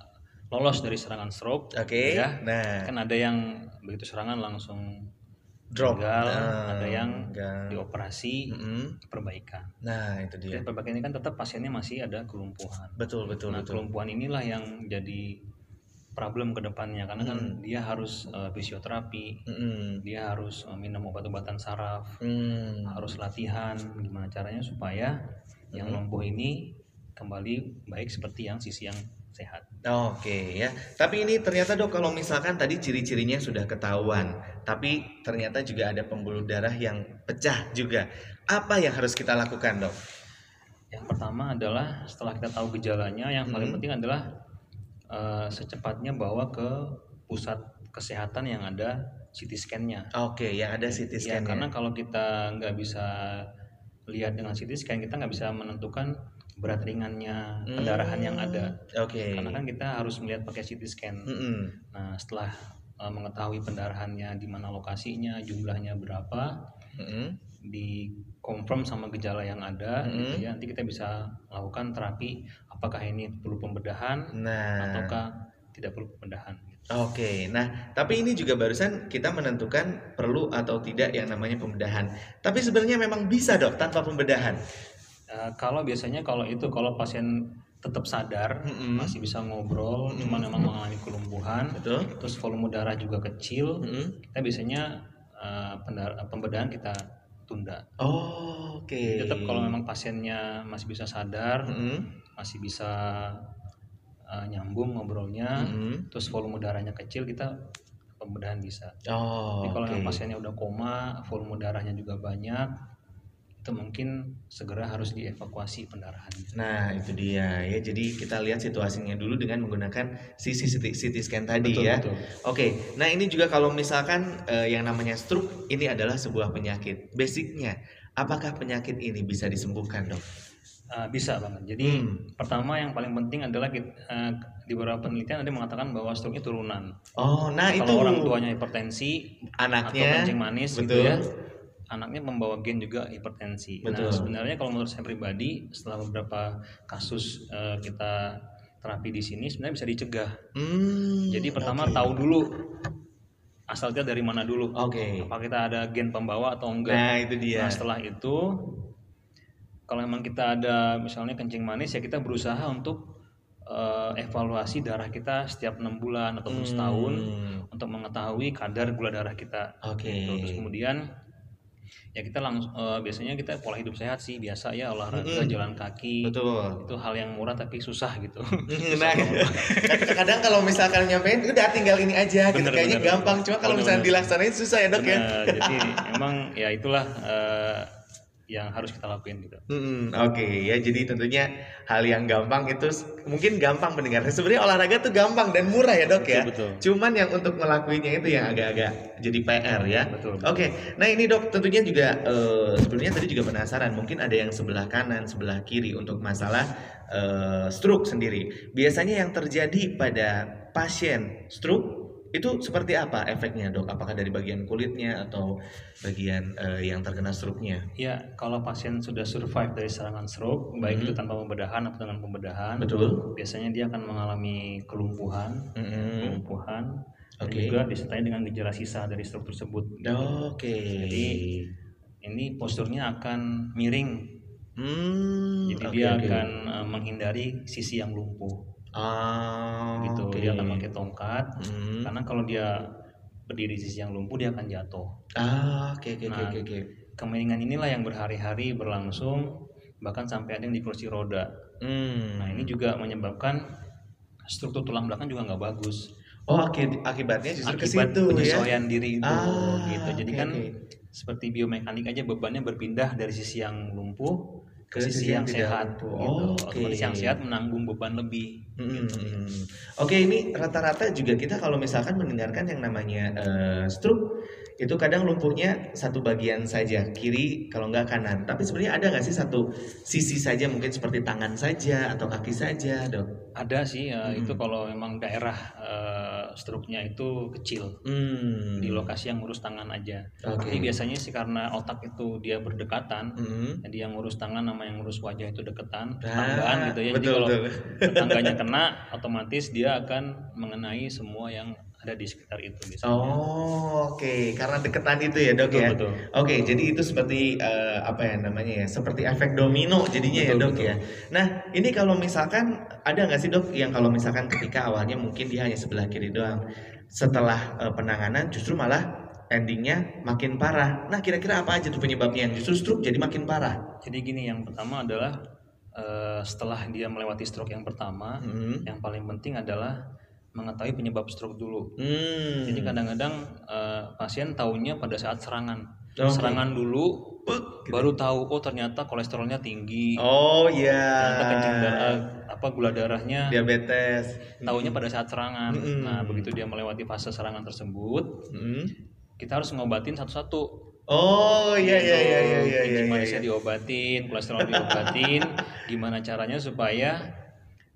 [SPEAKER 2] lolos dari serangan stroke,
[SPEAKER 4] Oke.
[SPEAKER 2] ya,
[SPEAKER 4] Nah,
[SPEAKER 2] kan ada yang begitu serangan langsung
[SPEAKER 4] drop. Nah,
[SPEAKER 2] ada yang
[SPEAKER 4] enggak.
[SPEAKER 2] dioperasi
[SPEAKER 4] Mm-mm.
[SPEAKER 2] perbaikan.
[SPEAKER 4] Nah, itu dia.
[SPEAKER 2] Dan perbaikan ini kan tetap pasiennya masih ada kelumpuhan.
[SPEAKER 4] Betul, betul,
[SPEAKER 2] nah,
[SPEAKER 4] betul.
[SPEAKER 2] kelumpuhan inilah yang jadi problem ke depannya karena kan
[SPEAKER 4] Mm.
[SPEAKER 2] dia harus eh, fisioterapi,
[SPEAKER 4] Mm-mm.
[SPEAKER 2] dia harus eh, minum obat-obatan saraf,
[SPEAKER 4] Hmm.
[SPEAKER 2] harus latihan gimana caranya supaya yang lumpuh ini kembali baik seperti yang sisi yang sehat.
[SPEAKER 4] Oke ya, tapi ini ternyata dok kalau misalkan tadi ciri-cirinya sudah ketahuan, tapi ternyata juga ada pembuluh darah yang pecah juga. Apa yang harus kita lakukan dok?
[SPEAKER 2] Yang pertama adalah setelah kita tahu gejalanya, yang paling
[SPEAKER 4] Hmm.
[SPEAKER 2] penting adalah eh, secepatnya bawa ke pusat kesehatan yang ada CT scan-nya.
[SPEAKER 4] Oke, yang ada CT
[SPEAKER 2] Ya,
[SPEAKER 4] scan
[SPEAKER 2] karena kalau kita nggak bisa lihat dengan CT scan, kita nggak bisa menentukan berat ringannya pendarahan yang ada.
[SPEAKER 4] Oke.
[SPEAKER 2] Karena kan kita harus melihat pakai CT scan.
[SPEAKER 4] Mm-mm.
[SPEAKER 2] Nah, setelah eh, mengetahui pendarahannya di mana lokasinya, jumlahnya berapa,
[SPEAKER 4] Mm-mm.
[SPEAKER 2] di confirm sama gejala yang ada,
[SPEAKER 4] Mm-hmm.
[SPEAKER 2] gitu ya, nanti kita bisa lakukan terapi. Apakah ini perlu pembedahan
[SPEAKER 4] Nah,
[SPEAKER 2] ataukah tidak perlu pembedahan?
[SPEAKER 4] oke. Nah, tapi ini juga barusan kita menentukan perlu atau tidak yang namanya pembedahan. Tapi sebenarnya memang bisa dok tanpa pembedahan.
[SPEAKER 2] Eh, kalau biasanya kalau itu kalau pasien tetap sadar
[SPEAKER 4] Mm-mm.
[SPEAKER 2] masih bisa ngobrol, cuman memang mengalami kelumpuhan,
[SPEAKER 4] Betul.
[SPEAKER 2] terus volume darah juga kecil,
[SPEAKER 4] Mm-mm.
[SPEAKER 2] kita biasanya eh, pendar- pembedahan kita tunda.
[SPEAKER 4] Oh, Oke.
[SPEAKER 2] Tetap kalau memang pasiennya masih bisa sadar,
[SPEAKER 4] Mm-mm.
[SPEAKER 2] masih bisa eh, nyambung ngobrolnya,
[SPEAKER 4] Mm-mm.
[SPEAKER 2] terus volume darahnya kecil kita pembedahan bisa.
[SPEAKER 4] Oh,
[SPEAKER 2] kalau memang pasiennya udah koma, volume darahnya juga banyak, itu mungkin segera harus dievakuasi pendarahannya.
[SPEAKER 4] Nah, itu dia ya. Jadi kita lihat situasinya dulu dengan menggunakan CT, CT, CT scan tadi
[SPEAKER 2] Betul,
[SPEAKER 4] ya.
[SPEAKER 2] betul.
[SPEAKER 4] Oke. Nah, ini juga kalau misalkan eh, yang namanya stroke ini adalah sebuah penyakit. Basicnya, apakah penyakit ini bisa disembuhkan, Dok?
[SPEAKER 2] Uh, bisa banget. Jadi
[SPEAKER 4] Hmm.
[SPEAKER 2] pertama yang paling penting adalah kit- uh, di beberapa penelitian ada mengatakan bahwa stroke itu turunan.
[SPEAKER 4] Oh, nah itu
[SPEAKER 2] Kalau orang tuanya hipertensi atau
[SPEAKER 4] anaknya
[SPEAKER 2] kencing manis
[SPEAKER 4] betul.
[SPEAKER 2] gitu ya, anaknya membawa gen juga hipertensi.
[SPEAKER 4] Betul.
[SPEAKER 2] Nah sebenarnya kalau menurut saya pribadi setelah beberapa kasus uh, kita terapi di sini sebenarnya bisa dicegah.
[SPEAKER 4] Hmm,
[SPEAKER 2] Jadi pertama
[SPEAKER 4] oke.
[SPEAKER 2] tahu dulu asalnya dari mana dulu.
[SPEAKER 4] Oke.
[SPEAKER 2] Apa kita ada gen pembawa atau enggak?
[SPEAKER 4] Nah, itu dia.
[SPEAKER 2] Nah setelah itu kalau memang kita ada misalnya kencing manis ya kita berusaha untuk eh, evaluasi darah kita setiap enam bulan ataupun setahun
[SPEAKER 4] Hmm.
[SPEAKER 2] untuk mengetahui kadar gula darah kita.
[SPEAKER 4] Oke.
[SPEAKER 2] Gitu. Terus kemudian ya kita langsung eh, biasanya kita pola hidup sehat sih biasa ya olahraga jalan kaki
[SPEAKER 4] Betul.
[SPEAKER 2] itu hal yang murah tapi susah gitu.
[SPEAKER 4] Nah, kadang kalau misalkan nyampein udah tinggal ini aja gitu
[SPEAKER 2] Bener,
[SPEAKER 4] kayaknya
[SPEAKER 2] bener.
[SPEAKER 4] gampang cuma kalau
[SPEAKER 2] Bener,
[SPEAKER 4] misalnya
[SPEAKER 2] bener.
[SPEAKER 4] dilaksanain susah ya dok ya.
[SPEAKER 2] Nah, jadi emang ya itulah eh, yang harus kita lakuin gitu.
[SPEAKER 4] Hmm, Oke ya jadi tentunya hal yang gampang itu mungkin gampang pendengar. Sebenarnya olahraga tuh gampang dan murah ya dok ya.
[SPEAKER 2] Betul, betul.
[SPEAKER 4] Cuman yang untuk ngelakuinnya itu yang agak-agak jadi PR ya.
[SPEAKER 2] Betul.
[SPEAKER 4] Oke, nah ini dok tentunya juga eh, sebelumnya tadi juga penasaran mungkin ada yang sebelah kanan, sebelah kiri untuk masalah eh, stroke sendiri. Biasanya yang terjadi pada pasien stroke itu seperti apa efeknya dok? Apakah dari bagian kulitnya atau bagian eh, yang terkena stroke-nya?
[SPEAKER 2] Ya, kalau pasien sudah survive dari serangan stroke, baik
[SPEAKER 4] Mhm.
[SPEAKER 2] itu tanpa pembedahan atau dengan pembedahan,
[SPEAKER 4] Betul.
[SPEAKER 2] biasanya dia akan mengalami kelumpuhan,
[SPEAKER 4] Mm-mm.
[SPEAKER 2] kelumpuhan, dan
[SPEAKER 4] Oke.
[SPEAKER 2] juga disertai dengan gejala sisa dari stroke tersebut.
[SPEAKER 4] Oke.
[SPEAKER 2] Jadi ini posturnya akan miring,
[SPEAKER 4] Hmm,
[SPEAKER 2] jadi
[SPEAKER 4] oke,
[SPEAKER 2] dia akan eh, menghindari sisi yang lumpuh,
[SPEAKER 4] Ah,
[SPEAKER 2] gitu.
[SPEAKER 4] oke.
[SPEAKER 2] Dia akan pakai tongkat,
[SPEAKER 4] Hmm.
[SPEAKER 2] karena kalau dia berdiri di sisi yang lumpuh dia akan jatuh.
[SPEAKER 4] Ah, oke oke oke
[SPEAKER 2] Nah,
[SPEAKER 4] oke, oke.
[SPEAKER 2] Kemiringan inilah yang berhari-hari berlangsung, bahkan sampai ada yang di kursi roda.
[SPEAKER 4] Hmm.
[SPEAKER 2] Nah ini juga menyebabkan struktur tulang belakang juga nggak bagus.
[SPEAKER 4] Oh, aki- akibatnya justru ke
[SPEAKER 2] Akibat
[SPEAKER 4] situ ya.
[SPEAKER 2] penyesuaian diri itu,
[SPEAKER 4] Ah,
[SPEAKER 2] gitu. Jadi
[SPEAKER 4] oke,
[SPEAKER 2] kan
[SPEAKER 4] oke.
[SPEAKER 2] seperti biomekanik aja bebannya berpindah dari sisi yang lumpuh ke,
[SPEAKER 4] Ke
[SPEAKER 2] sisi
[SPEAKER 4] sisi
[SPEAKER 2] yang
[SPEAKER 4] yang
[SPEAKER 2] sehat.
[SPEAKER 4] lumpuh.
[SPEAKER 2] Gitu.
[SPEAKER 4] Oke.
[SPEAKER 2] Otomatis yang sehat menanggung beban lebih.
[SPEAKER 4] Hmm,
[SPEAKER 2] Gitu.
[SPEAKER 4] hmm, hmm. Oke, ini rata-rata juga kita kalau misalkan mendengarkan yang namanya eh, stroke itu kadang lumpuhnya satu bagian saja kiri kalau nggak kanan. Tapi sebenarnya ada nggak sih satu sisi saja mungkin seperti tangan saja atau kaki saja, dok?
[SPEAKER 2] Ada sih ya,
[SPEAKER 4] Hmm.
[SPEAKER 2] itu kalau memang daerah eh, struknya itu kecil
[SPEAKER 4] Hmm.
[SPEAKER 2] di lokasi yang ngurus tangan aja.
[SPEAKER 4] Oke.
[SPEAKER 2] Tapi biasanya sih karena otak itu dia berdekatan,
[SPEAKER 4] Hmm.
[SPEAKER 2] jadi yang ngurus tangan sama yang ngurus wajah itu deketan,
[SPEAKER 4] Ah,
[SPEAKER 2] tetanggaan gitu ya. Jadi
[SPEAKER 4] betul,
[SPEAKER 2] kalau
[SPEAKER 4] betul.
[SPEAKER 2] tetangganya kena, otomatis dia akan mengenai semua yang ada di sekitar itu biasanya.
[SPEAKER 4] Oh, oke, karena deketan itu ya dok
[SPEAKER 2] Betul,
[SPEAKER 4] ya.
[SPEAKER 2] betul.
[SPEAKER 4] Oke, jadi itu seperti eh, apa ya namanya ya, seperti efek domino jadinya ya
[SPEAKER 2] Betul,
[SPEAKER 4] dok
[SPEAKER 2] betul.
[SPEAKER 4] ya. Nah, ini kalau misalkan ada nggak sih dok yang kalau misalkan ketika awalnya mungkin dia hanya sebelah kiri doang, setelah eh, penanganan justru malah endingnya makin parah. Nah, kira-kira apa aja tuh penyebabnya yang justru stroke jadi makin parah?
[SPEAKER 2] Jadi gini, yang pertama adalah eh, setelah dia melewati stroke yang pertama,
[SPEAKER 4] Hmm.
[SPEAKER 2] yang paling penting adalah mengetahui penyebab stroke dulu.
[SPEAKER 4] Hmm.
[SPEAKER 2] Jadi kadang-kadang eh, pasien tahunya pada saat serangan.
[SPEAKER 4] Oke.
[SPEAKER 2] Serangan dulu,
[SPEAKER 4] Buk, gitu.
[SPEAKER 2] baru tahu oh ternyata kolesterolnya tinggi,
[SPEAKER 4] Oh iya.
[SPEAKER 2] ternyata kencing darah, apa gula darahnya
[SPEAKER 4] Diabetes.
[SPEAKER 2] tahunya pada saat serangan.
[SPEAKER 4] Mm-mm.
[SPEAKER 2] Nah, begitu dia melewati fase serangan tersebut,
[SPEAKER 4] Hmm.
[SPEAKER 2] kita harus ngobatin satu-satu.
[SPEAKER 4] Oh iya iya iya iya iya.
[SPEAKER 2] Kencing
[SPEAKER 4] iya,
[SPEAKER 2] manisnya
[SPEAKER 4] iya.
[SPEAKER 2] diobatin, kolesterol diobatin. Gimana caranya supaya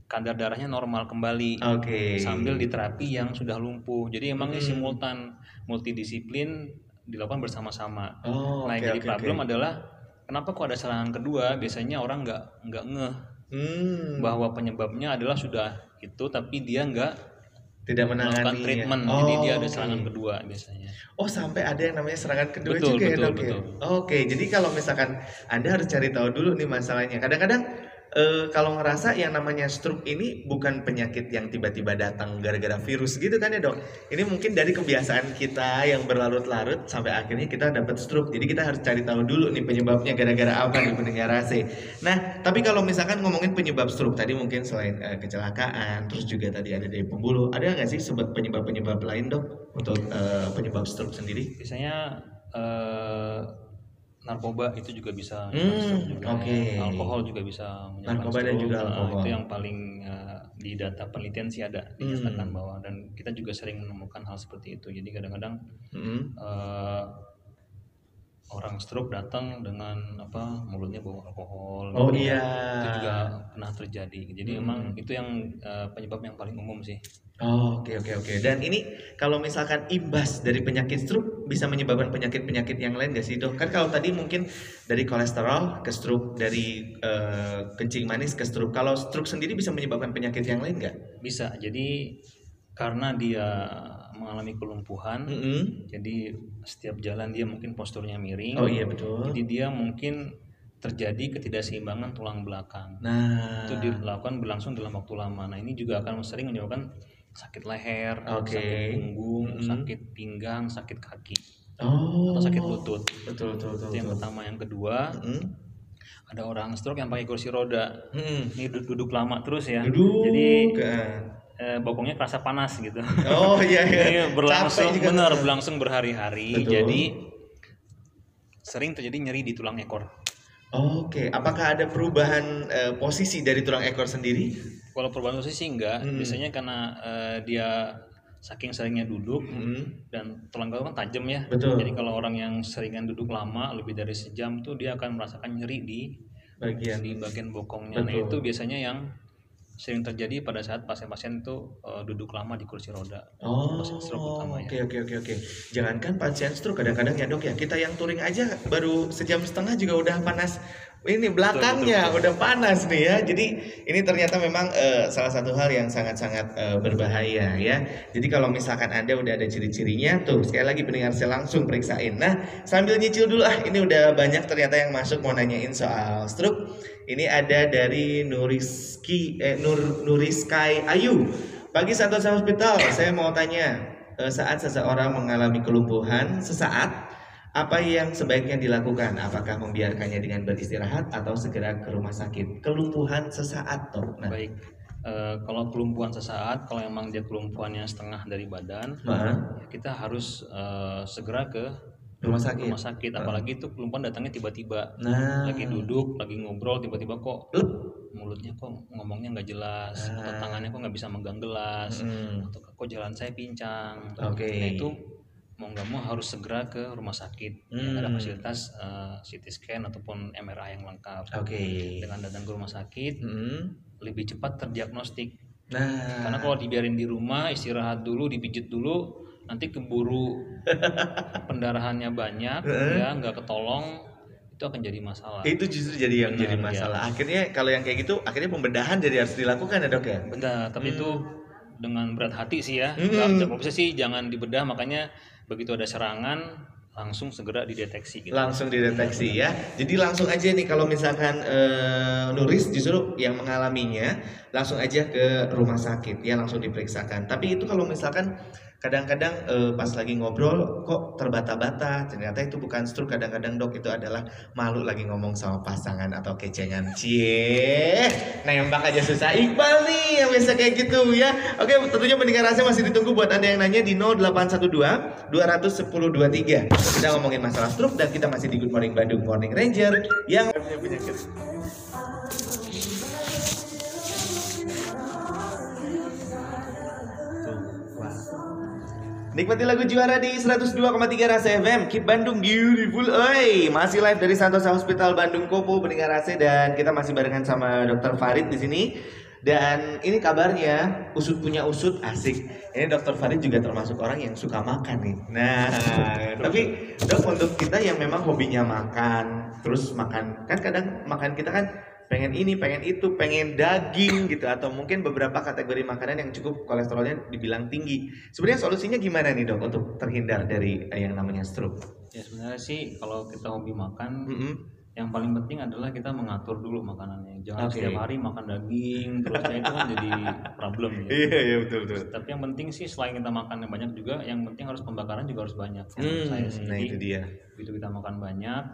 [SPEAKER 2] kadar darahnya normal kembali
[SPEAKER 4] Oke.
[SPEAKER 2] sambil diterapi yang sudah lumpuh. Jadi emang ini
[SPEAKER 4] Hmm.
[SPEAKER 2] simultan, multidisiplin dilakukan bersama-sama.
[SPEAKER 4] Oh,
[SPEAKER 2] nah, yang jadi
[SPEAKER 4] oke,
[SPEAKER 2] problem
[SPEAKER 4] oke.
[SPEAKER 2] adalah kenapa kok ada serangan kedua? Biasanya orang nggak nggak ngeh
[SPEAKER 4] Hmm,
[SPEAKER 2] bahwa penyebabnya adalah sudah itu, tapi dia nggak
[SPEAKER 4] tidak
[SPEAKER 2] melakukan
[SPEAKER 4] menangani
[SPEAKER 2] treatment.
[SPEAKER 4] Oh,
[SPEAKER 2] Jadi dia ada
[SPEAKER 4] oke.
[SPEAKER 2] serangan kedua biasanya.
[SPEAKER 4] Oh sampai ada yang namanya serangan kedua
[SPEAKER 2] Betul,
[SPEAKER 4] juga ya
[SPEAKER 2] betul,
[SPEAKER 4] dok ya?
[SPEAKER 2] betul.
[SPEAKER 4] Oke, jadi kalau misalkan Anda harus cari tahu dulu nih masalahnya. Kadang-kadang eh, kalau ngerasa yang namanya stroke ini bukan penyakit yang tiba-tiba datang gara-gara virus gitu kan ya dok? Ini mungkin dari kebiasaan kita yang berlarut-larut sampai akhirnya kita dapat stroke. Jadi kita harus cari tahu dulu nih penyebabnya gara-gara apa nih pendengar AC. Nah, tapi kalau misalkan ngomongin penyebab stroke tadi mungkin selain eh, kecelakaan, terus juga tadi ada dari pembuluh, ada nggak sih sebut penyebab-penyebab lain dok untuk eh, penyebab stroke sendiri?
[SPEAKER 2] Biasanya narkoba itu juga bisa
[SPEAKER 4] Hmm, oke.
[SPEAKER 2] Alkohol juga bisa menyebabkan
[SPEAKER 4] Narkoba dan juga
[SPEAKER 2] Nah,
[SPEAKER 4] alkohol.
[SPEAKER 2] itu yang paling eh, di data penelitian sih ada
[SPEAKER 4] Hmm.
[SPEAKER 2] dinyatakan bahwa dan kita juga sering menemukan hal seperti itu. Jadi kadang-kadang
[SPEAKER 4] Mm-mm.
[SPEAKER 2] eh, orang stroke datang dengan apa mulutnya bau alkohol.
[SPEAKER 4] Oh
[SPEAKER 2] gitu ya.
[SPEAKER 4] iya.
[SPEAKER 2] Itu juga pernah terjadi. Jadi
[SPEAKER 4] Hmm.
[SPEAKER 2] emang itu yang eh, penyebab yang paling umum sih.
[SPEAKER 4] Oh, oke oke oke. Dan ini kalau misalkan imbas dari penyakit stroke bisa menyebabkan penyakit-penyakit yang lain gak sih dok? Kan kalau tadi mungkin dari kolesterol ke stroke, dari eh, kencing manis ke stroke. Kalau stroke sendiri bisa menyebabkan penyakit yang lain nggak?
[SPEAKER 2] Bisa. Jadi karena dia mengalami kelumpuhan,
[SPEAKER 4] Mm-mm.
[SPEAKER 2] jadi setiap jalan dia mungkin posturnya miring.
[SPEAKER 4] Oh iya betul.
[SPEAKER 2] Jadi dia mungkin terjadi ketidakseimbangan tulang belakang.
[SPEAKER 4] Nah,
[SPEAKER 2] Itu dilakukan berlangsung dalam waktu lama. Nah, ini juga akan sering menyebabkan sakit leher,
[SPEAKER 4] Oke.
[SPEAKER 2] sakit punggung,
[SPEAKER 4] Mm-mm.
[SPEAKER 2] sakit pinggang, sakit kaki,
[SPEAKER 4] oh,
[SPEAKER 2] atau sakit lutut.
[SPEAKER 4] Betul, betul, betul.
[SPEAKER 2] Itu yang
[SPEAKER 4] betul.
[SPEAKER 2] pertama. Yang kedua,
[SPEAKER 4] Mm-mm.
[SPEAKER 2] ada orang stroke yang pakai kursi roda.
[SPEAKER 4] Mm-mm.
[SPEAKER 2] Ini duduk, duduk lama terus ya.
[SPEAKER 4] Duduk
[SPEAKER 2] Jadi
[SPEAKER 4] kan.
[SPEAKER 2] Eh, bokongnya kerasa panas gitu.
[SPEAKER 4] Oh iya iya.
[SPEAKER 2] Ini berlangsung benar berlangsung berhari-hari. Jadi sering terjadi nyeri di tulang ekor.
[SPEAKER 4] Oke, apakah ada perubahan eh, posisi dari tulang ekor sendiri?
[SPEAKER 2] Kalau perubahan posisi enggak,
[SPEAKER 4] Hmm.
[SPEAKER 2] biasanya karena eh, dia saking seringnya duduk
[SPEAKER 4] Mm-mm.
[SPEAKER 2] dan tulang ekor kan tajam ya.
[SPEAKER 4] Betul.
[SPEAKER 2] Jadi kalau orang yang seringan duduk lama lebih dari sejam tuh dia akan merasakan nyeri di
[SPEAKER 4] Bagian.
[SPEAKER 2] di bagian bokongnya. Nah
[SPEAKER 4] Betul.
[SPEAKER 2] itu biasanya yang sering terjadi pada saat pasien-pasien itu eh, duduk lama di kursi roda.
[SPEAKER 4] Oh,
[SPEAKER 2] Pasien stroke
[SPEAKER 4] oke oke oke oke. Jangankan pasien stroke kadang-kadang ya dok ya kita yang touring aja baru sejam setengah juga udah panas. Ini belakangnya
[SPEAKER 2] betul,
[SPEAKER 4] udah panas nih ya. Jadi ini ternyata memang eh, salah satu hal yang sangat-sangat eh, berbahaya ya. Jadi kalau misalkan anda udah ada ciri-cirinya tuh sekali lagi pendengar saya langsung periksain. Nah sambil nyicil dulu ah ini udah banyak ternyata yang masuk mau nanyain soal stroke. Ini ada dari Nuriski eh, Nur Nuriskai Ayu. Pagi Santosa Hospital, saya mau tanya, eh, saat seseorang mengalami kelumpuhan sesaat, apa yang sebaiknya dilakukan? Apakah membiarkannya dengan beristirahat atau segera ke rumah sakit? Kelumpuhan sesaat, dok. Nah,
[SPEAKER 2] Baik. Eh, kalau kelumpuhan sesaat, kalau emang dia kelumpuhannya setengah dari badan,
[SPEAKER 4] Nah,
[SPEAKER 2] kita harus eh, segera ke
[SPEAKER 4] rumah sakit.
[SPEAKER 2] rumah sakit. Apalagi itu kelumpuhan datangnya tiba-tiba.
[SPEAKER 4] Nah,
[SPEAKER 2] Lagi duduk, lagi ngobrol, tiba-tiba kok mulutnya kok ngomongnya nggak jelas, atau
[SPEAKER 4] Ah.
[SPEAKER 2] tangannya kok nggak bisa megang gelas,
[SPEAKER 4] Mm.
[SPEAKER 2] atau kok jalan saya pincang.
[SPEAKER 4] Oke.
[SPEAKER 2] Nah itu mau nggak mau harus segera ke rumah sakit. Yang ada
[SPEAKER 4] Hmm.
[SPEAKER 2] fasilitas eh, CT scan ataupun MRI yang lengkap.
[SPEAKER 4] Oke.
[SPEAKER 2] Dengan datang ke rumah sakit
[SPEAKER 4] Mm.
[SPEAKER 2] lebih cepat terdiagnostik.
[SPEAKER 4] Nah,
[SPEAKER 2] Karena kalau dibiarin di rumah istirahat dulu, dipijit dulu, nanti keburu pendarahannya banyak, ya nggak ketolong, itu akan jadi masalah.
[SPEAKER 4] itu justru jadi yang
[SPEAKER 2] Benar,
[SPEAKER 4] jadi
[SPEAKER 2] ya.
[SPEAKER 4] masalah. Akhirnya kalau yang kayak gitu, akhirnya pembedahan jadi harus dilakukan ya dok ya.
[SPEAKER 2] Benar, tapi itu dengan berat hati sih ya.
[SPEAKER 4] Hmm.
[SPEAKER 2] Kalau bisa sih jangan dibedah, makanya begitu ada serangan langsung segera dideteksi gitu.
[SPEAKER 4] langsung dideteksi ya. Jadi langsung aja nih kalau misalkan eh, Nuris justru yang mengalaminya langsung aja ke rumah sakit ya langsung diperiksakan. Tapi itu kalau misalkan kadang-kadang eh, pas lagi ngobrol kok terbata-bata? Ternyata itu bukan stroke kadang-kadang dok itu adalah malu lagi ngomong sama pasangan atau kecengan. Cie nembak aja susah. Iqbal nih yang biasa kayak gitu ya. Oke tentunya pendengar rasa masih ditunggu buat anda yang nanya di 0812 210 23 kita ngomongin masalah stroke dan kita masih di Good Morning Bandung Morning Ranger yang punya penyakit Nikmati lagu juara di 102,3 Rasa FM Keep Bandung Beautiful Oi Masih live dari Santosa Hospital Bandung Kopo Pendengar Rasa Dan kita masih barengan sama Dr. Farid di sini Dan ini kabarnya Usut punya usut asik Ini Dr. Farid juga termasuk orang yang suka makan nih Nah Tapi dok untuk kita yang memang hobinya makan Terus makan Kan kadang makan kita kan pengen ini, pengen itu, pengen daging gitu atau mungkin beberapa kategori makanan yang cukup kolesterolnya dibilang tinggi. Sebenarnya solusinya gimana nih dok untuk terhindar dari eh, yang namanya stroke?
[SPEAKER 2] Ya sebenarnya sih kalau kita hobi makan,
[SPEAKER 4] Mm-mm.
[SPEAKER 2] yang paling penting adalah kita mengatur dulu makanannya. Jangan
[SPEAKER 4] Oke.
[SPEAKER 2] setiap hari makan daging, terus nah itu kan jadi problem ya.
[SPEAKER 4] Iya iya betul betul.
[SPEAKER 2] Tapi yang penting sih selain kita makan yang banyak juga, yang penting harus pembakaran juga harus banyak.
[SPEAKER 4] Hmm,
[SPEAKER 2] saya sih.
[SPEAKER 4] nah itu dia.
[SPEAKER 2] begitu kita makan banyak,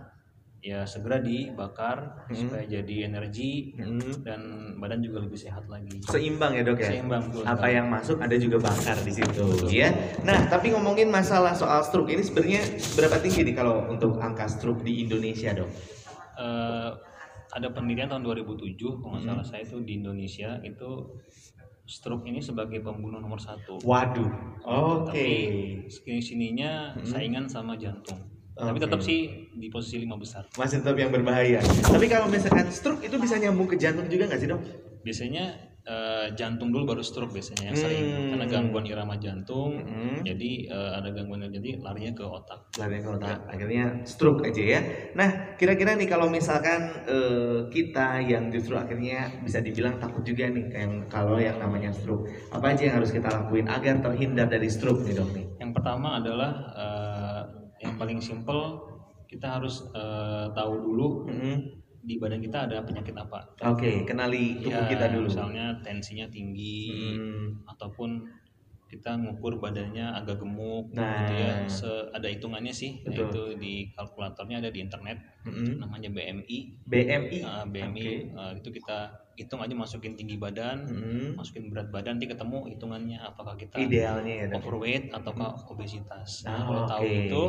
[SPEAKER 2] ya segera dibakar
[SPEAKER 4] Hmm.
[SPEAKER 2] supaya jadi energi
[SPEAKER 4] Mm.
[SPEAKER 2] dan badan juga lebih sehat lagi.
[SPEAKER 4] Seimbang ya dok ya.
[SPEAKER 2] Seimbang, betul
[SPEAKER 4] Apa
[SPEAKER 2] sekali.
[SPEAKER 4] yang masuk ada juga bakar di situ ya. Nah tapi ngomongin masalah soal stroke ini sebenarnya berapa tinggi nih kalau untuk angka stroke di Indonesia dok?
[SPEAKER 2] Eh, ada penelitian tahun 2007 kalau
[SPEAKER 4] Hmm.
[SPEAKER 2] nggak salah saya itu di Indonesia itu stroke ini sebagai pembunuh nomor satu.
[SPEAKER 4] Waduh. Oke.
[SPEAKER 2] Tapi sini sininya
[SPEAKER 4] Hmm.
[SPEAKER 2] saingan sama jantung. Tapi
[SPEAKER 4] Oke.
[SPEAKER 2] tetap sih di posisi lima besar.
[SPEAKER 4] Masih tetap yang berbahaya. Tapi kalau misalkan stroke itu bisa nyambung ke jantung juga nggak sih dok?
[SPEAKER 2] Biasanya eh, jantung dulu baru stroke biasanya yang sering
[SPEAKER 4] Hmm.
[SPEAKER 2] karena gangguan irama jantung.
[SPEAKER 4] Hmm.
[SPEAKER 2] Jadi eh, ada gangguan jadi larinya ke otak.
[SPEAKER 4] lari ke otak akhirnya stroke aja ya nah kira-kira nih kalau misalkan eh, kita yang justru akhirnya bisa dibilang takut juga nih yang kalau yang namanya stroke apa aja yang harus kita lakuin agar terhindar dari stroke nih dok nih
[SPEAKER 2] Yang pertama adalah eh, yang paling simpel kita harus eh, tahu dulu
[SPEAKER 4] Mm-mm.
[SPEAKER 2] di badan kita ada penyakit apa.
[SPEAKER 4] Oke, kenali tubuh
[SPEAKER 2] Ya,
[SPEAKER 4] kita dulu.
[SPEAKER 2] Misalnya tensinya tinggi
[SPEAKER 4] Hmm.
[SPEAKER 2] ataupun kita ngukur badannya agak gemuk
[SPEAKER 4] Nah.
[SPEAKER 2] gitu ya. Se- ada hitungannya sih,
[SPEAKER 4] Betul.
[SPEAKER 2] yaitu di kalkulatornya ada di internet
[SPEAKER 4] Mm-mm.
[SPEAKER 2] namanya BMI.
[SPEAKER 4] BMI.
[SPEAKER 2] Nah, BMI
[SPEAKER 4] Oke.
[SPEAKER 2] eh, itu kita hitung aja masukin tinggi badan,
[SPEAKER 4] Mm-mm.
[SPEAKER 2] masukin berat badan nanti ketemu hitungannya apakah kita
[SPEAKER 4] Idealnya ya
[SPEAKER 2] overweight ataukah obesitas. Nah,
[SPEAKER 4] Ah,
[SPEAKER 2] kalau tahu
[SPEAKER 4] oke.
[SPEAKER 2] itu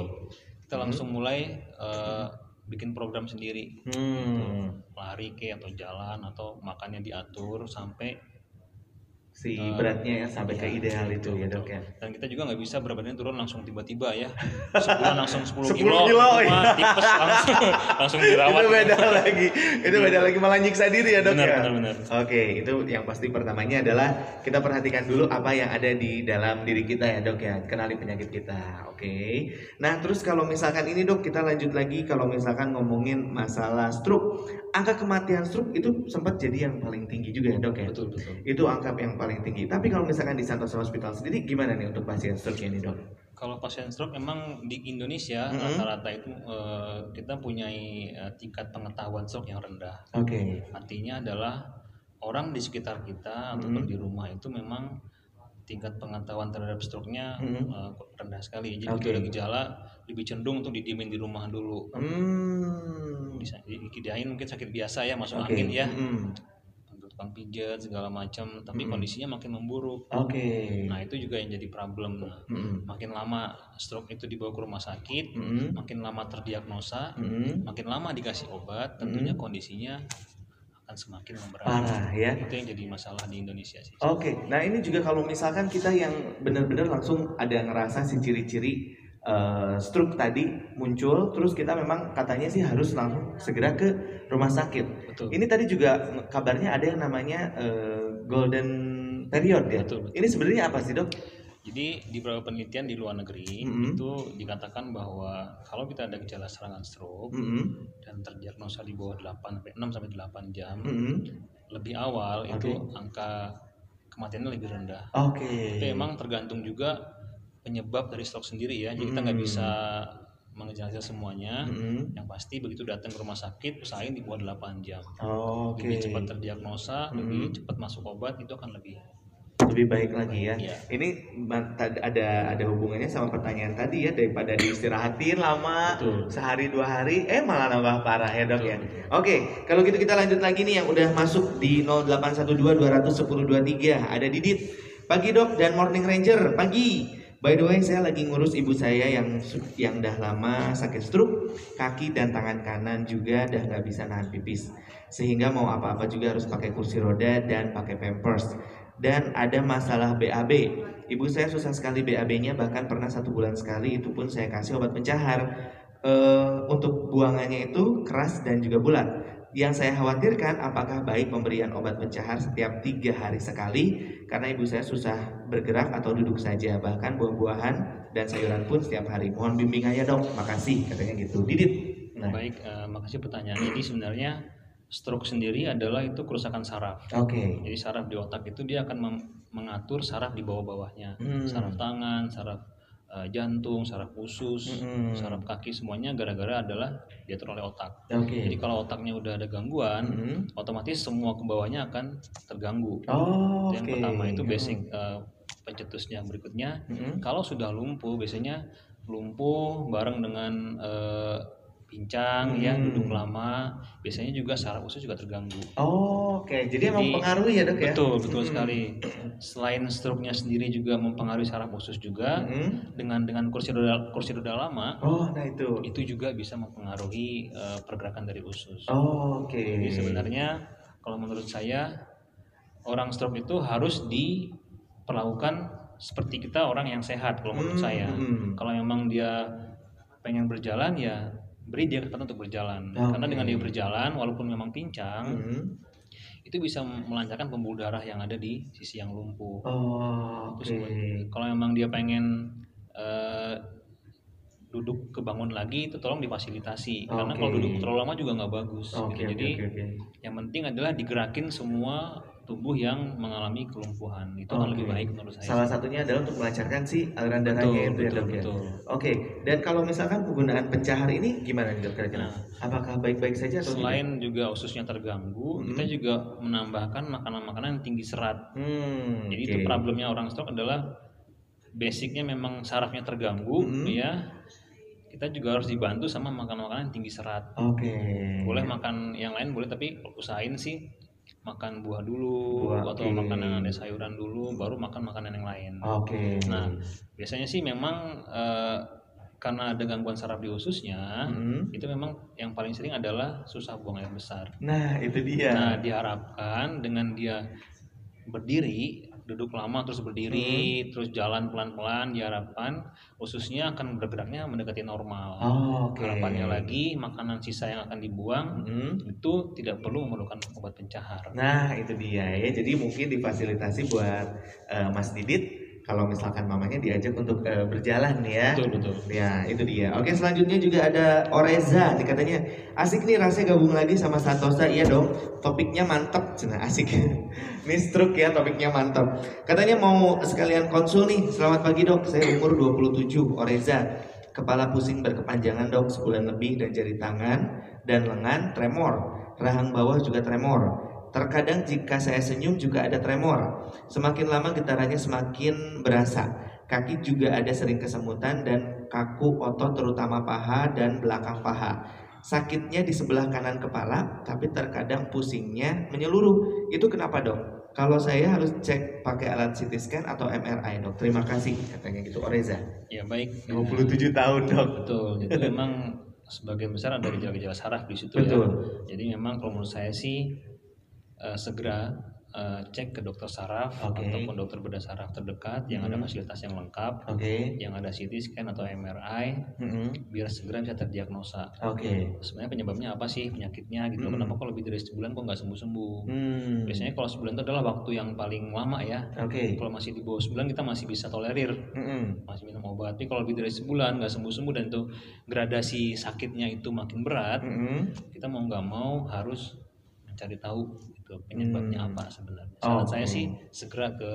[SPEAKER 2] kita langsung mulai eh, bikin program sendiri.
[SPEAKER 4] Hmm.
[SPEAKER 2] Lari ke atau jalan atau makannya diatur sampai
[SPEAKER 4] Si
[SPEAKER 2] Eh,
[SPEAKER 4] beratnya ya sampai ke
[SPEAKER 2] iya,
[SPEAKER 4] ideal itu
[SPEAKER 2] betul,
[SPEAKER 4] ya dok
[SPEAKER 2] betul.
[SPEAKER 4] ya.
[SPEAKER 2] Dan kita juga nggak bisa berat badannya turun langsung tiba-tiba ya. Sebulan langsung 10,
[SPEAKER 4] 10
[SPEAKER 2] kilo,
[SPEAKER 4] kilo, iya.
[SPEAKER 2] tipes langsung langsung dirawat.
[SPEAKER 4] itu beda lagi itu beda lagi malah nyiksa diri ya dok
[SPEAKER 2] Benar,
[SPEAKER 4] ya
[SPEAKER 2] benar, benar.
[SPEAKER 4] oke itu yang pasti pertamanya adalah kita perhatikan dulu apa yang ada di dalam diri kita ya dok ya kenali penyakit kita oke nah terus kalau misalkan ini dok kita lanjut lagi kalau misalkan ngomongin masalah stroke angka kematian stroke itu sempat jadi yang paling tinggi juga ya dok ya
[SPEAKER 2] Betul, betul.
[SPEAKER 4] itu angka yang paling tinggi tapi kalau misalkan di Santosa Hospital sendiri gimana nih untuk pasien stroke ini dok
[SPEAKER 2] Kalau pasien stroke memang di Indonesia
[SPEAKER 4] Mhm.
[SPEAKER 2] rata-rata itu eh, kita punya tingkat pengetahuan stroke yang rendah.
[SPEAKER 4] oke
[SPEAKER 2] Artinya adalah orang di sekitar kita ataupun di rumah itu memang tingkat pengetahuan terhadap stroke-nya
[SPEAKER 4] Mhm.
[SPEAKER 2] eh, rendah sekali. Jadi begitu ada gejala lebih cenderung untuk didiemin di rumah dulu.
[SPEAKER 4] hmm.
[SPEAKER 2] Bisa dikirain mungkin sakit biasa ya masuk
[SPEAKER 4] Oke.
[SPEAKER 2] angin ya.
[SPEAKER 4] Mm.
[SPEAKER 2] Tukang pijat segala macam, tapi
[SPEAKER 4] Mhm.
[SPEAKER 2] kondisinya makin memburuk.
[SPEAKER 4] Oke.
[SPEAKER 2] Nah, itu juga yang jadi problem. Nah,
[SPEAKER 4] Mm-mm.
[SPEAKER 2] makin lama stroke itu dibawa ke rumah sakit,
[SPEAKER 4] Mm-mm.
[SPEAKER 2] makin lama terdiagnosa,
[SPEAKER 4] Mm-mm.
[SPEAKER 2] makin lama dikasih obat, tentunya kondisinya akan semakin memberat.
[SPEAKER 4] Parah ya.
[SPEAKER 2] Itu yang jadi masalah di Indonesia sih.
[SPEAKER 4] Oke, nah ini juga kalau misalkan kita yang benar-benar langsung ada ngerasa si ciri-ciri eh, stroke tadi muncul, terus kita memang katanya sih harus langsung segera ke rumah sakit.
[SPEAKER 2] Betul.
[SPEAKER 4] Ini tadi juga kabarnya ada yang namanya eh, golden period ya.
[SPEAKER 2] Betul, betul.
[SPEAKER 4] Ini sebenarnya apa sih dok?
[SPEAKER 2] Jadi di beberapa penelitian di luar negeri
[SPEAKER 4] Mhm.
[SPEAKER 2] itu dikatakan bahwa kalau kita ada gejala serangan stroke
[SPEAKER 4] Mm-mm.
[SPEAKER 2] dan terdiagnosa di bawah 8 sampai 6 sampai 8 jam,
[SPEAKER 4] Mm-mm.
[SPEAKER 2] lebih awal
[SPEAKER 4] Oke.
[SPEAKER 2] itu angka kematiannya lebih rendah.
[SPEAKER 4] Oke.
[SPEAKER 2] Itu emang tergantung juga penyebab dari stroke sendiri ya. Jadi kita nggak
[SPEAKER 4] Hmm.
[SPEAKER 2] bisa mengejelaskan semuanya.
[SPEAKER 4] Mm-mm.
[SPEAKER 2] Yang pasti begitu datang ke rumah sakit usahain di bawah 8 jam.
[SPEAKER 4] Oke.
[SPEAKER 2] Lebih cepat terdiagnosa,
[SPEAKER 4] Hmm.
[SPEAKER 2] lebih cepat masuk obat itu akan lebih
[SPEAKER 4] lebih baik lagi ya.
[SPEAKER 2] Iya.
[SPEAKER 4] Ini ada ada hubungannya sama pertanyaan tadi ya daripada diistirahatin lama
[SPEAKER 2] Betul.
[SPEAKER 4] sehari dua hari, eh malah nambah parah ya dok
[SPEAKER 2] Betul,
[SPEAKER 4] ya.
[SPEAKER 2] betul.
[SPEAKER 4] Oke, kalau gitu kita lanjut lagi nih yang udah masuk di 0812 210 23 ada Didit. Pagi dok dan Morning Ranger pagi. By the way, saya lagi ngurus ibu saya yang yang dah lama sakit stroke, kaki dan tangan kanan juga dah nggak bisa nahan pipis, sehingga mau apa-apa juga harus pakai kursi roda dan pakai pampers. Dan ada masalah BAB. Ibu saya susah sekali BAB-nya, bahkan pernah satu bulan sekali itu pun saya kasih obat pencahar. Eh, untuk buangannya itu keras dan juga bulat. Yang saya khawatirkan apakah baik pemberian obat pencahar setiap tiga hari sekali karena ibu saya susah bergerak atau duduk saja bahkan buah-buahan dan sayuran pun setiap hari. Mohon bimbingannya dok, makasih katanya gitu. Didit. Nah,
[SPEAKER 2] baik. eh, makasih pertanyaan. Jadi sebenarnya stroke sendiri adalah itu kerusakan saraf.
[SPEAKER 4] oke.
[SPEAKER 2] Jadi saraf di otak itu dia akan mengatur saraf di bawah-bawahnya.
[SPEAKER 4] Hmm.
[SPEAKER 2] Saraf tangan, saraf eh, jantung, saraf usus,
[SPEAKER 4] Mm-mm.
[SPEAKER 2] saraf kaki semuanya gara-gara adalah diatur oleh otak.
[SPEAKER 4] Oke.
[SPEAKER 2] Jadi kalau otaknya udah ada gangguan,
[SPEAKER 4] Mm-mm.
[SPEAKER 2] otomatis semua ke bawahnya akan terganggu.
[SPEAKER 4] Oh,
[SPEAKER 2] Itu yang pertama itu basic eh, pencetusnya. Berikutnya
[SPEAKER 4] Mm-mm.
[SPEAKER 2] kalau sudah lumpuh biasanya lumpuh bareng dengan eh, pincang ya
[SPEAKER 4] Hmm.
[SPEAKER 2] duduk lama biasanya juga saraf usus juga terganggu.
[SPEAKER 4] Oh, oke. Jadi, emang
[SPEAKER 2] Jadi,
[SPEAKER 4] pengaruh ya dok ya?
[SPEAKER 2] Betul, betul
[SPEAKER 4] Mm-mm.
[SPEAKER 2] sekali. Selain stroke-nya sendiri juga mempengaruhi saraf usus juga
[SPEAKER 4] Mm-mm.
[SPEAKER 2] dengan dengan kursi roda kursi roda lama
[SPEAKER 4] Oh, nah itu.
[SPEAKER 2] itu juga bisa mempengaruhi eh, pergerakan dari usus.
[SPEAKER 4] Oh, oke.
[SPEAKER 2] Jadi sebenarnya kalau menurut saya orang stroke itu harus diperlakukan seperti kita orang yang sehat kalau menurut
[SPEAKER 4] Hmm,
[SPEAKER 2] saya.
[SPEAKER 4] hmm.
[SPEAKER 2] Kalau memang dia pengen berjalan ya beri dia kesempatan untuk berjalan.
[SPEAKER 4] Oke.
[SPEAKER 2] Karena dengan dia berjalan walaupun memang pincang
[SPEAKER 4] Mm-mm.
[SPEAKER 2] itu bisa melancarkan pembuluh darah yang ada di sisi yang lumpuh.
[SPEAKER 4] Oh.
[SPEAKER 2] Terus kalau memang dia pengen eh, duduk kebangun lagi itu tolong difasilitasi karena
[SPEAKER 4] Oke.
[SPEAKER 2] kalau duduk terlalu lama juga nggak bagus
[SPEAKER 4] Oke,
[SPEAKER 2] gitu. jadi
[SPEAKER 4] oke, oke.
[SPEAKER 2] yang penting adalah digerakin semua tubuh yang mengalami kelumpuhan itu akan lebih baik menurut saya.
[SPEAKER 4] Salah satunya adalah untuk melancarkan si aliran darahnya
[SPEAKER 2] betul,
[SPEAKER 4] itu ya
[SPEAKER 2] betul,
[SPEAKER 4] dok ya.
[SPEAKER 2] betul.
[SPEAKER 4] Oke, dan kalau misalkan penggunaan pencahar ini gimana nih dok kira-kira?
[SPEAKER 2] Nah.
[SPEAKER 4] Apakah baik-baik saja atau
[SPEAKER 2] Selain juga ususnya terganggu,
[SPEAKER 4] Mhm.
[SPEAKER 2] kita juga menambahkan makanan-makanan yang tinggi serat.
[SPEAKER 4] Hmm,
[SPEAKER 2] Jadi
[SPEAKER 4] oke.
[SPEAKER 2] itu problemnya orang stroke adalah basicnya memang sarafnya terganggu,
[SPEAKER 4] Mhm.
[SPEAKER 2] ya. Kita juga harus dibantu sama makanan-makanan yang tinggi serat.
[SPEAKER 4] Oke.
[SPEAKER 2] Boleh makan yang lain boleh, tapi usahain sih makan buah dulu
[SPEAKER 4] Buah,
[SPEAKER 2] atau
[SPEAKER 4] oke.
[SPEAKER 2] makan yang ada sayuran dulu, baru makan makanan yang lain.
[SPEAKER 4] Oke.
[SPEAKER 2] Nah, biasanya sih memang eh, karena ada gangguan saraf di ususnya,
[SPEAKER 4] Mhm.
[SPEAKER 2] itu memang yang paling sering adalah susah buang air besar.
[SPEAKER 4] Nah, itu dia.
[SPEAKER 2] Nah, diharapkan dengan dia berdiri, duduk lama terus berdiri, terus jalan pelan-pelan, diharapkan ususnya akan bergeraknya mendekati normal.
[SPEAKER 4] Oh, Oke.
[SPEAKER 2] Harapannya lagi makanan sisa yang akan dibuang
[SPEAKER 4] Mhm.
[SPEAKER 2] itu tidak perlu memerlukan obat pencahar.
[SPEAKER 4] Nah, itu dia ya. Jadi mungkin difasilitasi buat eh, Mas Didit kalau misalkan mamanya diajak untuk eh, berjalan nih ya.
[SPEAKER 2] Betul betul.
[SPEAKER 4] Ya, itu dia. Oke, selanjutnya juga ada Oreza. Nih katanya, asik nih rasanya gabung lagi sama Santosa. Iya dong, topiknya mantep. Cina asik. Nih stroke ya, topiknya mantep. Katanya mau sekalian konsul nih. Selamat pagi dok, saya umur 27, Oreza. Kepala pusing berkepanjangan dok, sebulan lebih dan jari tangan dan lengan tremor. Rahang bawah juga tremor. Terkadang jika saya senyum juga ada tremor. Semakin lama getarannya semakin berasa. Kaki juga ada sering kesemutan dan kaku otot terutama paha dan belakang paha. Sakitnya di sebelah kanan kepala, tapi terkadang pusingnya menyeluruh. Itu kenapa dok? Kalau saya harus cek pakai alat CT scan atau MRI dok. Terima kasih katanya gitu Oreza.
[SPEAKER 2] Ya baik.
[SPEAKER 4] 27 tahun dok.
[SPEAKER 2] Betul. Itu memang sebagian besar ada gejala-gejala saraf di situ
[SPEAKER 4] Betul.
[SPEAKER 2] ya. Jadi memang kalau menurut saya sih eh, segera eh, cek ke dokter saraf
[SPEAKER 4] Oke.
[SPEAKER 2] ataupun dokter bedah saraf terdekat yang ada
[SPEAKER 4] Mhm.
[SPEAKER 2] fasilitas yang lengkap,
[SPEAKER 4] Oke.
[SPEAKER 2] yang ada CT scan atau MRI
[SPEAKER 4] Mm-mm.
[SPEAKER 2] biar segera bisa terdiagnosa.
[SPEAKER 4] Oke.
[SPEAKER 2] Sebenarnya penyebabnya apa sih penyakitnya gitu?
[SPEAKER 4] Mhm.
[SPEAKER 2] Kenapa kok lebih dari sebulan kok nggak sembuh-sembuh?
[SPEAKER 4] Hmm.
[SPEAKER 2] Biasanya kalau sebulan itu adalah waktu yang paling lama ya.
[SPEAKER 4] Oke.
[SPEAKER 2] Kalau masih di bawah sebulan kita masih bisa tolerir,
[SPEAKER 4] Mm-mm.
[SPEAKER 2] masih minum obat. Tapi kalau lebih dari sebulan nggak sembuh-sembuh dan itu gradasi sakitnya itu makin berat,
[SPEAKER 4] Mm-mm.
[SPEAKER 2] kita mau nggak mau harus mencari tahu gitu penyebabnya
[SPEAKER 4] Hmm.
[SPEAKER 2] apa sebenarnya. Saran
[SPEAKER 4] Oke.
[SPEAKER 2] saya sih segera ke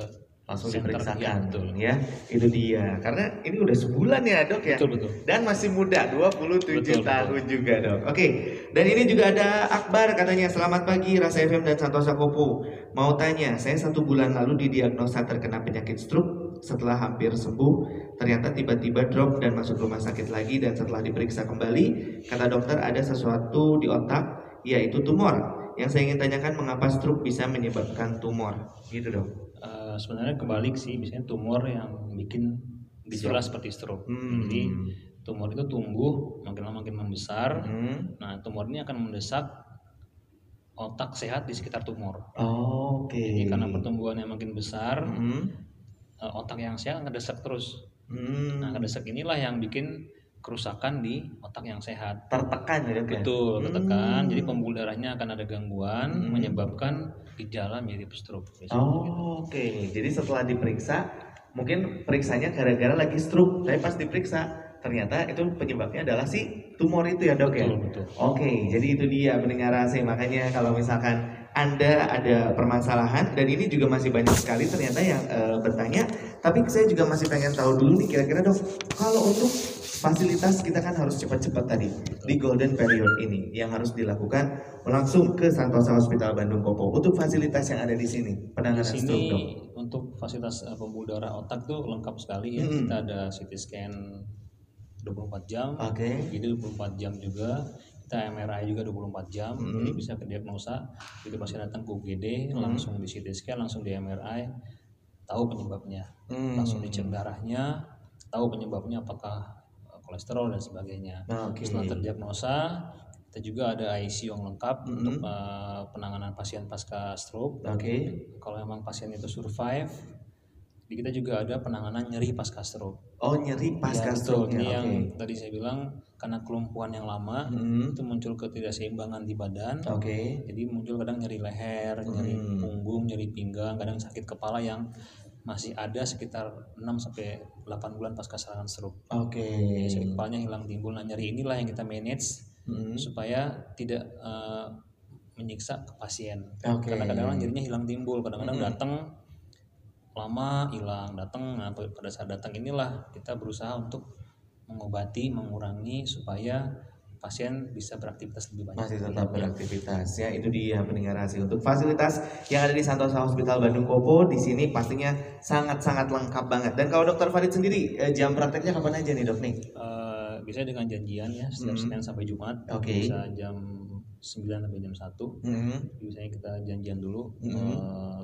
[SPEAKER 4] langsung
[SPEAKER 2] center. Ya,
[SPEAKER 4] diperiksakan
[SPEAKER 2] betul.
[SPEAKER 4] ya itu dia karena ini udah sebulan ya dok ya
[SPEAKER 2] Betul betul.
[SPEAKER 4] dan masih muda 27
[SPEAKER 2] Betul,
[SPEAKER 4] tahun juga dok oke dan ini juga ada Akbar katanya selamat pagi Rasa FM dan Santosa Kopo mau tanya saya satu bulan lalu didiagnosa terkena penyakit stroke setelah hampir sembuh ternyata tiba-tiba drop dan masuk rumah sakit lagi dan setelah diperiksa kembali kata dokter ada sesuatu di otak yaitu tumor yang saya ingin tanyakan mengapa stroke bisa menyebabkan tumor gitu dok
[SPEAKER 2] Eh, sebenarnya kebalik sih, biasanya tumor yang bikin gejala seperti stroke.
[SPEAKER 4] Hmm.
[SPEAKER 2] Jadi tumor itu tumbuh makin lama makin membesar.
[SPEAKER 4] Hmm.
[SPEAKER 2] Nah, tumor ini akan mendesak otak sehat di sekitar tumor.
[SPEAKER 4] Oke.
[SPEAKER 2] Jadi karena pertumbuhannya makin besar,
[SPEAKER 4] Hmm.
[SPEAKER 2] eh, otak yang sehat ngedesak terus.
[SPEAKER 4] Hmm.
[SPEAKER 2] Nah, ngedesak inilah yang bikin kerusakan di otak yang sehat.
[SPEAKER 4] tertekan ya dok ya?
[SPEAKER 2] Betul, tertekan.
[SPEAKER 4] Hmm.
[SPEAKER 2] Jadi pembuluh darahnya akan ada gangguan,
[SPEAKER 4] Hmm.
[SPEAKER 2] menyebabkan gejala mirip stroke.
[SPEAKER 4] Oh,
[SPEAKER 2] gitu.
[SPEAKER 4] Oke, jadi setelah diperiksa, mungkin periksanya gara-gara lagi stroke, tapi pas diperiksa ternyata itu penyebabnya adalah si tumor itu ya dok ya?
[SPEAKER 2] Betul, betul.
[SPEAKER 4] Oke, jadi itu dia pendengar AC. Makanya kalau misalkan Anda ada permasalahan dan ini juga masih banyak sekali ternyata yang eh, bertanya. Tapi saya juga masih pengen tahu dulu nih kira-kira dok, kalau untuk fasilitas kita kan harus cepat-cepat tadi di golden period ini yang harus dilakukan langsung ke Santosa Hospital Bandung Kopo untuk fasilitas yang ada di sini
[SPEAKER 2] Di
[SPEAKER 4] penanganan stroke dok.
[SPEAKER 2] sini untuk fasilitas eh, pembuluh darah otak tuh lengkap sekali ya.
[SPEAKER 4] Mm-mm.
[SPEAKER 2] Kita ada CT scan 24 jam,
[SPEAKER 4] Oke.
[SPEAKER 2] jadi 24 jam juga. Kita MRI juga 24 jam,
[SPEAKER 4] Mm-mm.
[SPEAKER 2] jadi bisa ke diagnosa. Jadi pasien datang ke UGD,
[SPEAKER 4] Mm.
[SPEAKER 2] langsung di CT scan, langsung di MRI, tahu penyebabnya.
[SPEAKER 4] Hmm.
[SPEAKER 2] Langsung dicek darahnya, tahu penyebabnya apakah kolesterol dan sebagainya.
[SPEAKER 4] Nah, Oke.
[SPEAKER 2] Setelah terdiagnosa, kita juga ada ICU yang lengkap
[SPEAKER 4] Mm-mm.
[SPEAKER 2] untuk eh, penanganan pasien pasca stroke.
[SPEAKER 4] Oke.
[SPEAKER 2] Kalau memang pasien itu survive, di kita juga ada penanganan nyeri pasca stroke.
[SPEAKER 4] Oh nyeri pasca
[SPEAKER 2] Ya,
[SPEAKER 4] stroke
[SPEAKER 2] Jadi
[SPEAKER 4] nya.
[SPEAKER 2] yang tadi saya bilang karena kelumpuhan yang lama
[SPEAKER 4] Hmm.
[SPEAKER 2] itu muncul ketidakseimbangan di badan.
[SPEAKER 4] Oke.
[SPEAKER 2] Jadi muncul kadang nyeri leher, nyeri
[SPEAKER 4] Hmm.
[SPEAKER 2] punggung, nyeri pinggang, kadang sakit kepala yang masih ada sekitar 6 sampai 8 bulan pasca serangan stroke.
[SPEAKER 4] Oke.
[SPEAKER 2] Sakit kepalanya hilang timbul. Nah, nyeri inilah yang kita manage
[SPEAKER 4] Hmm.
[SPEAKER 2] supaya tidak eh, menyiksa ke pasien.
[SPEAKER 4] Oke.
[SPEAKER 2] Karena kadang-kadang jadinya hilang timbul, kadang-kadang
[SPEAKER 4] Mm-mm.
[SPEAKER 2] datang lama hilang, datang nah pada saat datang inilah kita berusaha untuk mengobati, mengurangi supaya pasien bisa beraktivitas lebih banyak.
[SPEAKER 4] masih tetap beraktivitas ya itu dia pendengar hasil untuk fasilitas yang ada di Santosa Hospital Bandung Kopo di sini pastinya sangat-sangat lengkap banget dan kalau dokter Farid sendiri eh, jam prakteknya kapan aja nih dok nih
[SPEAKER 2] Eh, biasanya dengan janjian ya setiap
[SPEAKER 4] Mm.
[SPEAKER 2] Senin sampai Jumat
[SPEAKER 4] Oke.
[SPEAKER 2] bisa jam 9 sampai jam 1
[SPEAKER 4] Mhm.
[SPEAKER 2] biasanya kita janjian dulu
[SPEAKER 4] Mm.
[SPEAKER 2] eh,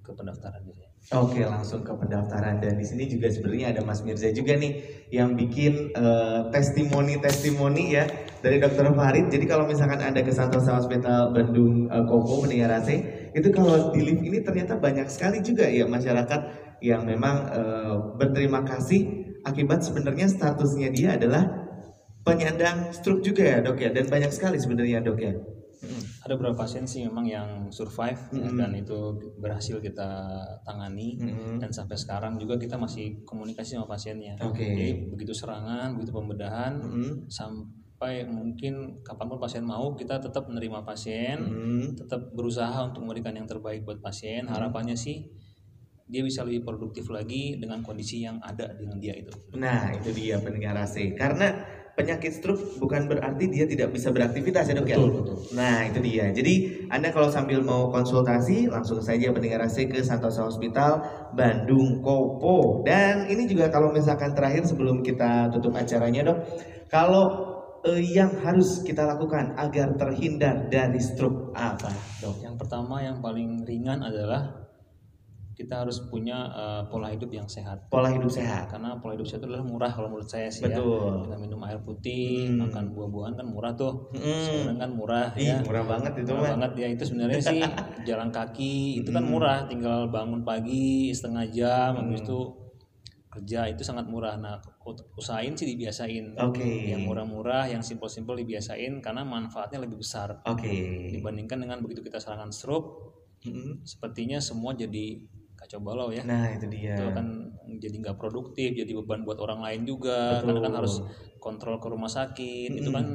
[SPEAKER 2] ke pendaftaran biasanya.
[SPEAKER 4] Oke langsung ke pendaftaran dan di sini juga sebenarnya ada Mas Mirza juga nih yang bikin eh, testimoni-testimoni ya dari Dokter Farid. Jadi kalau misalkan ada ke Santosa Hospital Bandung eh, Kopo AC itu kalau di lift ini ternyata banyak sekali juga ya masyarakat yang memang eh, berterima kasih akibat sebenarnya statusnya dia adalah penyandang stroke juga ya dok ya dan banyak sekali sebenarnya dok ya.
[SPEAKER 2] Ada beberapa pasien sih memang yang survive
[SPEAKER 4] Mm.
[SPEAKER 2] dan itu berhasil kita tangani
[SPEAKER 4] Mhm.
[SPEAKER 2] dan sampai sekarang juga kita masih komunikasi sama pasiennya.
[SPEAKER 4] Oke.
[SPEAKER 2] Jadi begitu serangan, begitu pembedahan
[SPEAKER 4] Mhm.
[SPEAKER 2] sampai mungkin kapan pun pasien mau kita tetap menerima pasien,
[SPEAKER 4] Mhm.
[SPEAKER 2] tetap berusaha untuk memberikan yang terbaik buat pasien. Harapannya sih dia bisa lebih produktif lagi dengan kondisi yang ada dengan dia itu.
[SPEAKER 4] Nah, itu dia pendengar AC. Karena penyakit stroke bukan berarti dia tidak bisa beraktivitas ya dok ya?
[SPEAKER 2] Betul.
[SPEAKER 4] Nah, itu dia. Jadi, Anda kalau sambil mau konsultasi, langsung saja pendengar AC ke Santosa Hospital Bandung Kopo. Dan ini juga kalau misalkan terakhir sebelum kita tutup acaranya dok, kalau yang harus kita lakukan agar terhindar dari stroke apa dok?
[SPEAKER 2] Yang pertama yang paling ringan adalah kita harus punya eh, pola hidup yang sehat.
[SPEAKER 4] Pola hidup sehat.
[SPEAKER 2] Karena pola hidup sehat itu adalah murah kalau menurut saya sih ya.
[SPEAKER 4] Betul.
[SPEAKER 2] Dengan minum air putih,
[SPEAKER 4] Hmm.
[SPEAKER 2] makan buah-buahan kan murah tuh.
[SPEAKER 4] Hmm.
[SPEAKER 2] Sekarang kan murah
[SPEAKER 4] Ih,
[SPEAKER 2] ya.
[SPEAKER 4] murah banget itu
[SPEAKER 2] Murah
[SPEAKER 4] mah.
[SPEAKER 2] banget ya itu sebenarnya sih jalan kaki itu kan
[SPEAKER 4] Hmm.
[SPEAKER 2] murah tinggal bangun pagi setengah jam habis
[SPEAKER 4] Hmm.
[SPEAKER 2] itu kerja itu sangat murah nah usahain sih dibiasain
[SPEAKER 4] Oke.
[SPEAKER 2] yang murah-murah yang simple-simple dibiasain karena manfaatnya lebih besar
[SPEAKER 4] Oke.
[SPEAKER 2] dibandingkan dengan begitu kita serangan stroke
[SPEAKER 4] Mm-mm.
[SPEAKER 2] sepertinya semua jadi kacau balau ya
[SPEAKER 4] Nah, itu dia.
[SPEAKER 2] itu akan jadi nggak produktif jadi beban buat orang lain juga karena kan
[SPEAKER 4] Betul.
[SPEAKER 2] harus kontrol ke rumah sakit itu
[SPEAKER 4] Mm-mm.
[SPEAKER 2] kan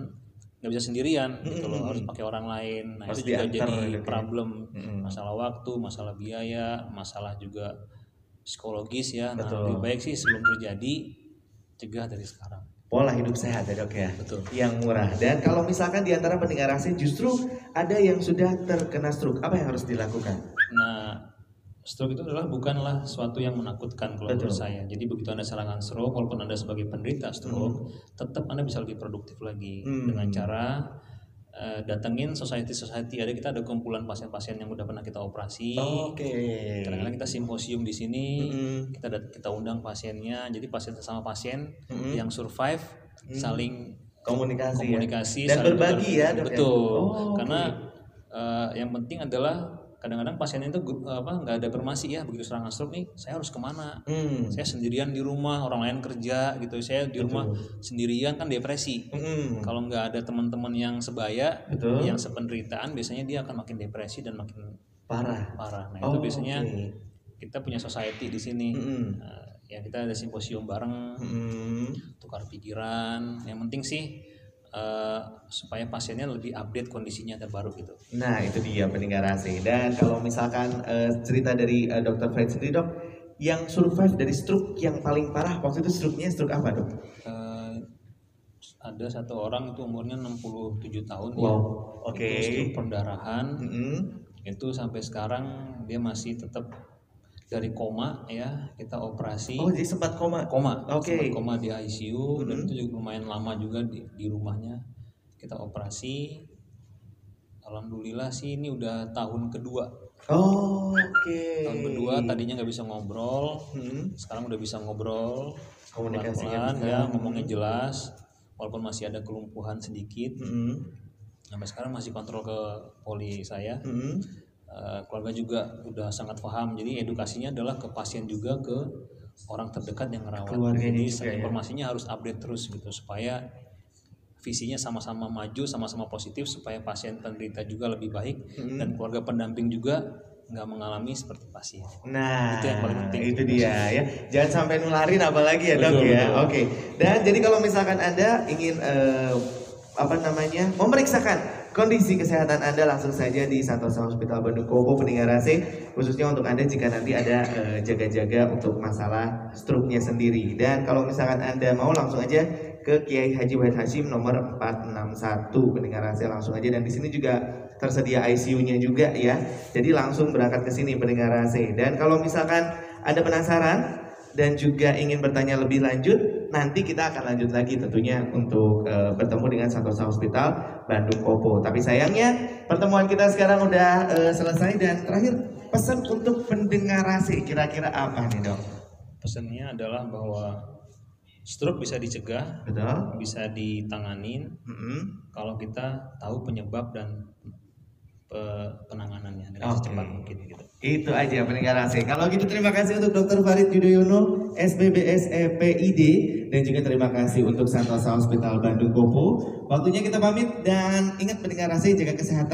[SPEAKER 2] nggak bisa sendirian gitu loh harus pakai orang lain nah
[SPEAKER 4] Harus
[SPEAKER 2] itu juga jadi
[SPEAKER 4] gitu ya.
[SPEAKER 2] problem
[SPEAKER 4] Mm-mm.
[SPEAKER 2] masalah waktu masalah biaya masalah juga psikologis ya nah
[SPEAKER 4] Betul.
[SPEAKER 2] lebih baik sih sebelum terjadi cegah dari sekarang
[SPEAKER 4] Pola hidup sehat ya dok ya.
[SPEAKER 2] betul
[SPEAKER 4] Yang murah. Dan kalau misalkan di antara pendengar AC justru ada yang sudah terkena stroke, apa yang harus dilakukan?
[SPEAKER 2] Nah, stroke itu adalah bukanlah suatu yang menakutkan kalau
[SPEAKER 4] Betul.
[SPEAKER 2] menurut saya. Jadi begitu Anda serangan stroke, walaupun Anda sebagai penderita stroke, tetap Anda bisa lebih produktif lagi
[SPEAKER 4] Hmm.
[SPEAKER 2] dengan cara eh, datengin society-society. Ada kita ada kumpulan pasien-pasien yang udah pernah kita operasi.
[SPEAKER 4] Oke.
[SPEAKER 2] Kadang-kadang kita simposium di sini,
[SPEAKER 4] Mm-mm.
[SPEAKER 2] kita dat- kita undang pasiennya. Jadi pasien sesama pasien
[SPEAKER 4] Mm-mm.
[SPEAKER 2] yang survive saling
[SPEAKER 4] Komunikasi, ya.
[SPEAKER 2] komunikasi
[SPEAKER 4] Dan
[SPEAKER 2] saling
[SPEAKER 4] berbagi
[SPEAKER 2] ber-
[SPEAKER 4] ya, ya?
[SPEAKER 2] betul
[SPEAKER 4] Oh, oke.
[SPEAKER 2] karena eh, yang penting adalah kadang-kadang pasien itu apa nggak ada informasi ya begitu serangan stroke nih saya harus ke mana
[SPEAKER 4] Hmm.
[SPEAKER 2] saya sendirian di rumah orang lain kerja gitu saya di rumah sendirian kan depresi
[SPEAKER 4] Mm-mm.
[SPEAKER 2] kalau nggak ada teman-teman yang sebaya
[SPEAKER 4] Betul.
[SPEAKER 2] yang sependeritaan biasanya dia akan makin depresi dan makin
[SPEAKER 4] Parah.
[SPEAKER 2] parah nah
[SPEAKER 4] Oh,
[SPEAKER 2] itu biasanya
[SPEAKER 4] oke.
[SPEAKER 2] kita punya society di sini
[SPEAKER 4] Mm-mm.
[SPEAKER 2] Nah, ya kita ada simposium bareng
[SPEAKER 4] Mm-mm.
[SPEAKER 2] tukar pikiran yang penting sih eh, supaya pasiennya lebih update kondisinya terbaru gitu
[SPEAKER 4] Nah itu dia pendengar AC. Dan kalau misalkan eh, cerita dari eh, Dr. Fred sendiri dok, yang survive dari stroke yang paling parah waktu itu stroke-nya stroke apa dok?
[SPEAKER 2] Eh, ada satu orang itu umurnya 67 tahun ya
[SPEAKER 4] Wow,
[SPEAKER 2] Itu
[SPEAKER 4] oke.
[SPEAKER 2] stroke perdarahan
[SPEAKER 4] Mm-mm.
[SPEAKER 2] itu sampai sekarang dia masih tetap dari koma ya kita operasi
[SPEAKER 4] Oh jadi sempat koma.
[SPEAKER 2] koma
[SPEAKER 4] Oke.
[SPEAKER 2] sempat koma di ICU dan
[SPEAKER 4] Mhm.
[SPEAKER 2] itu juga lumayan lama juga di, di rumahnya kita operasi alhamdulillah sih ini udah tahun kedua
[SPEAKER 4] Oh, oke.
[SPEAKER 2] tahun kedua tadinya nggak bisa ngobrol
[SPEAKER 4] Mm-mm.
[SPEAKER 2] sekarang udah bisa ngobrol
[SPEAKER 4] Komunikasinya
[SPEAKER 2] pelan-pelan
[SPEAKER 4] bisa.
[SPEAKER 2] ya ngomongnya jelas walaupun masih ada kelumpuhan sedikit
[SPEAKER 4] Mm-mm.
[SPEAKER 2] sampai sekarang masih kontrol ke poli saya
[SPEAKER 4] Mm-mm.
[SPEAKER 2] Eh, keluarga juga udah sangat paham jadi edukasinya adalah ke pasien juga ke orang terdekat yang merawat
[SPEAKER 4] Keluarganya
[SPEAKER 2] jadi
[SPEAKER 4] juga ya.
[SPEAKER 2] informasinya harus update terus gitu supaya visinya sama-sama maju sama-sama positif supaya pasien penderita juga lebih baik
[SPEAKER 4] Mm-mm.
[SPEAKER 2] dan keluarga pendamping juga nggak mengalami seperti pasien
[SPEAKER 4] Nah,
[SPEAKER 2] Itu yang paling penting.
[SPEAKER 4] itu dia ya. Jangan sampai nularin apalagi ya dok
[SPEAKER 2] Betul,
[SPEAKER 4] ya. Oke. Dan jadi kalau misalkan anda ingin eh, apa namanya memeriksakan kondisi kesehatan Anda langsung saja di Santosa Hospital Bandung Kopo pendengar AC khususnya untuk Anda jika nanti ada eh, jaga-jaga untuk masalah stroke-nya sendiri. Dan kalau misalkan Anda mau langsung aja ke Kiai Haji Wahid Hashim nomor 461 pendengar AC langsung aja dan di sini juga tersedia ICU-nya juga ya. Jadi langsung berangkat ke sini pendengar AC. Dan kalau misalkan Anda penasaran dan juga ingin bertanya lebih lanjut, nanti kita akan lanjut lagi tentunya untuk eh, bertemu dengan Santosa Hospital Bandung Kopo. Tapi sayangnya pertemuan kita sekarang udah eh, selesai dan terakhir pesan untuk pendengar AC kira-kira apa nih dok?
[SPEAKER 2] Pesannya adalah bahwa stroke bisa dicegah,
[SPEAKER 4] Betul?
[SPEAKER 2] bisa ditanganin
[SPEAKER 4] Mm-mm.
[SPEAKER 2] kalau kita tahu penyebab dan pe- penanganannya dengan
[SPEAKER 4] Oke.
[SPEAKER 2] secepat mungkin gitu.
[SPEAKER 4] Itu aja pendengar AC. Kalau gitu terima kasih untuk Dr. Farid Yudhoyono, SBBS EPID dan juga terima kasih untuk Santosa Hospital Bandung Kopo. Waktunya kita pamit dan ingat pendengar AC jaga kesehatan.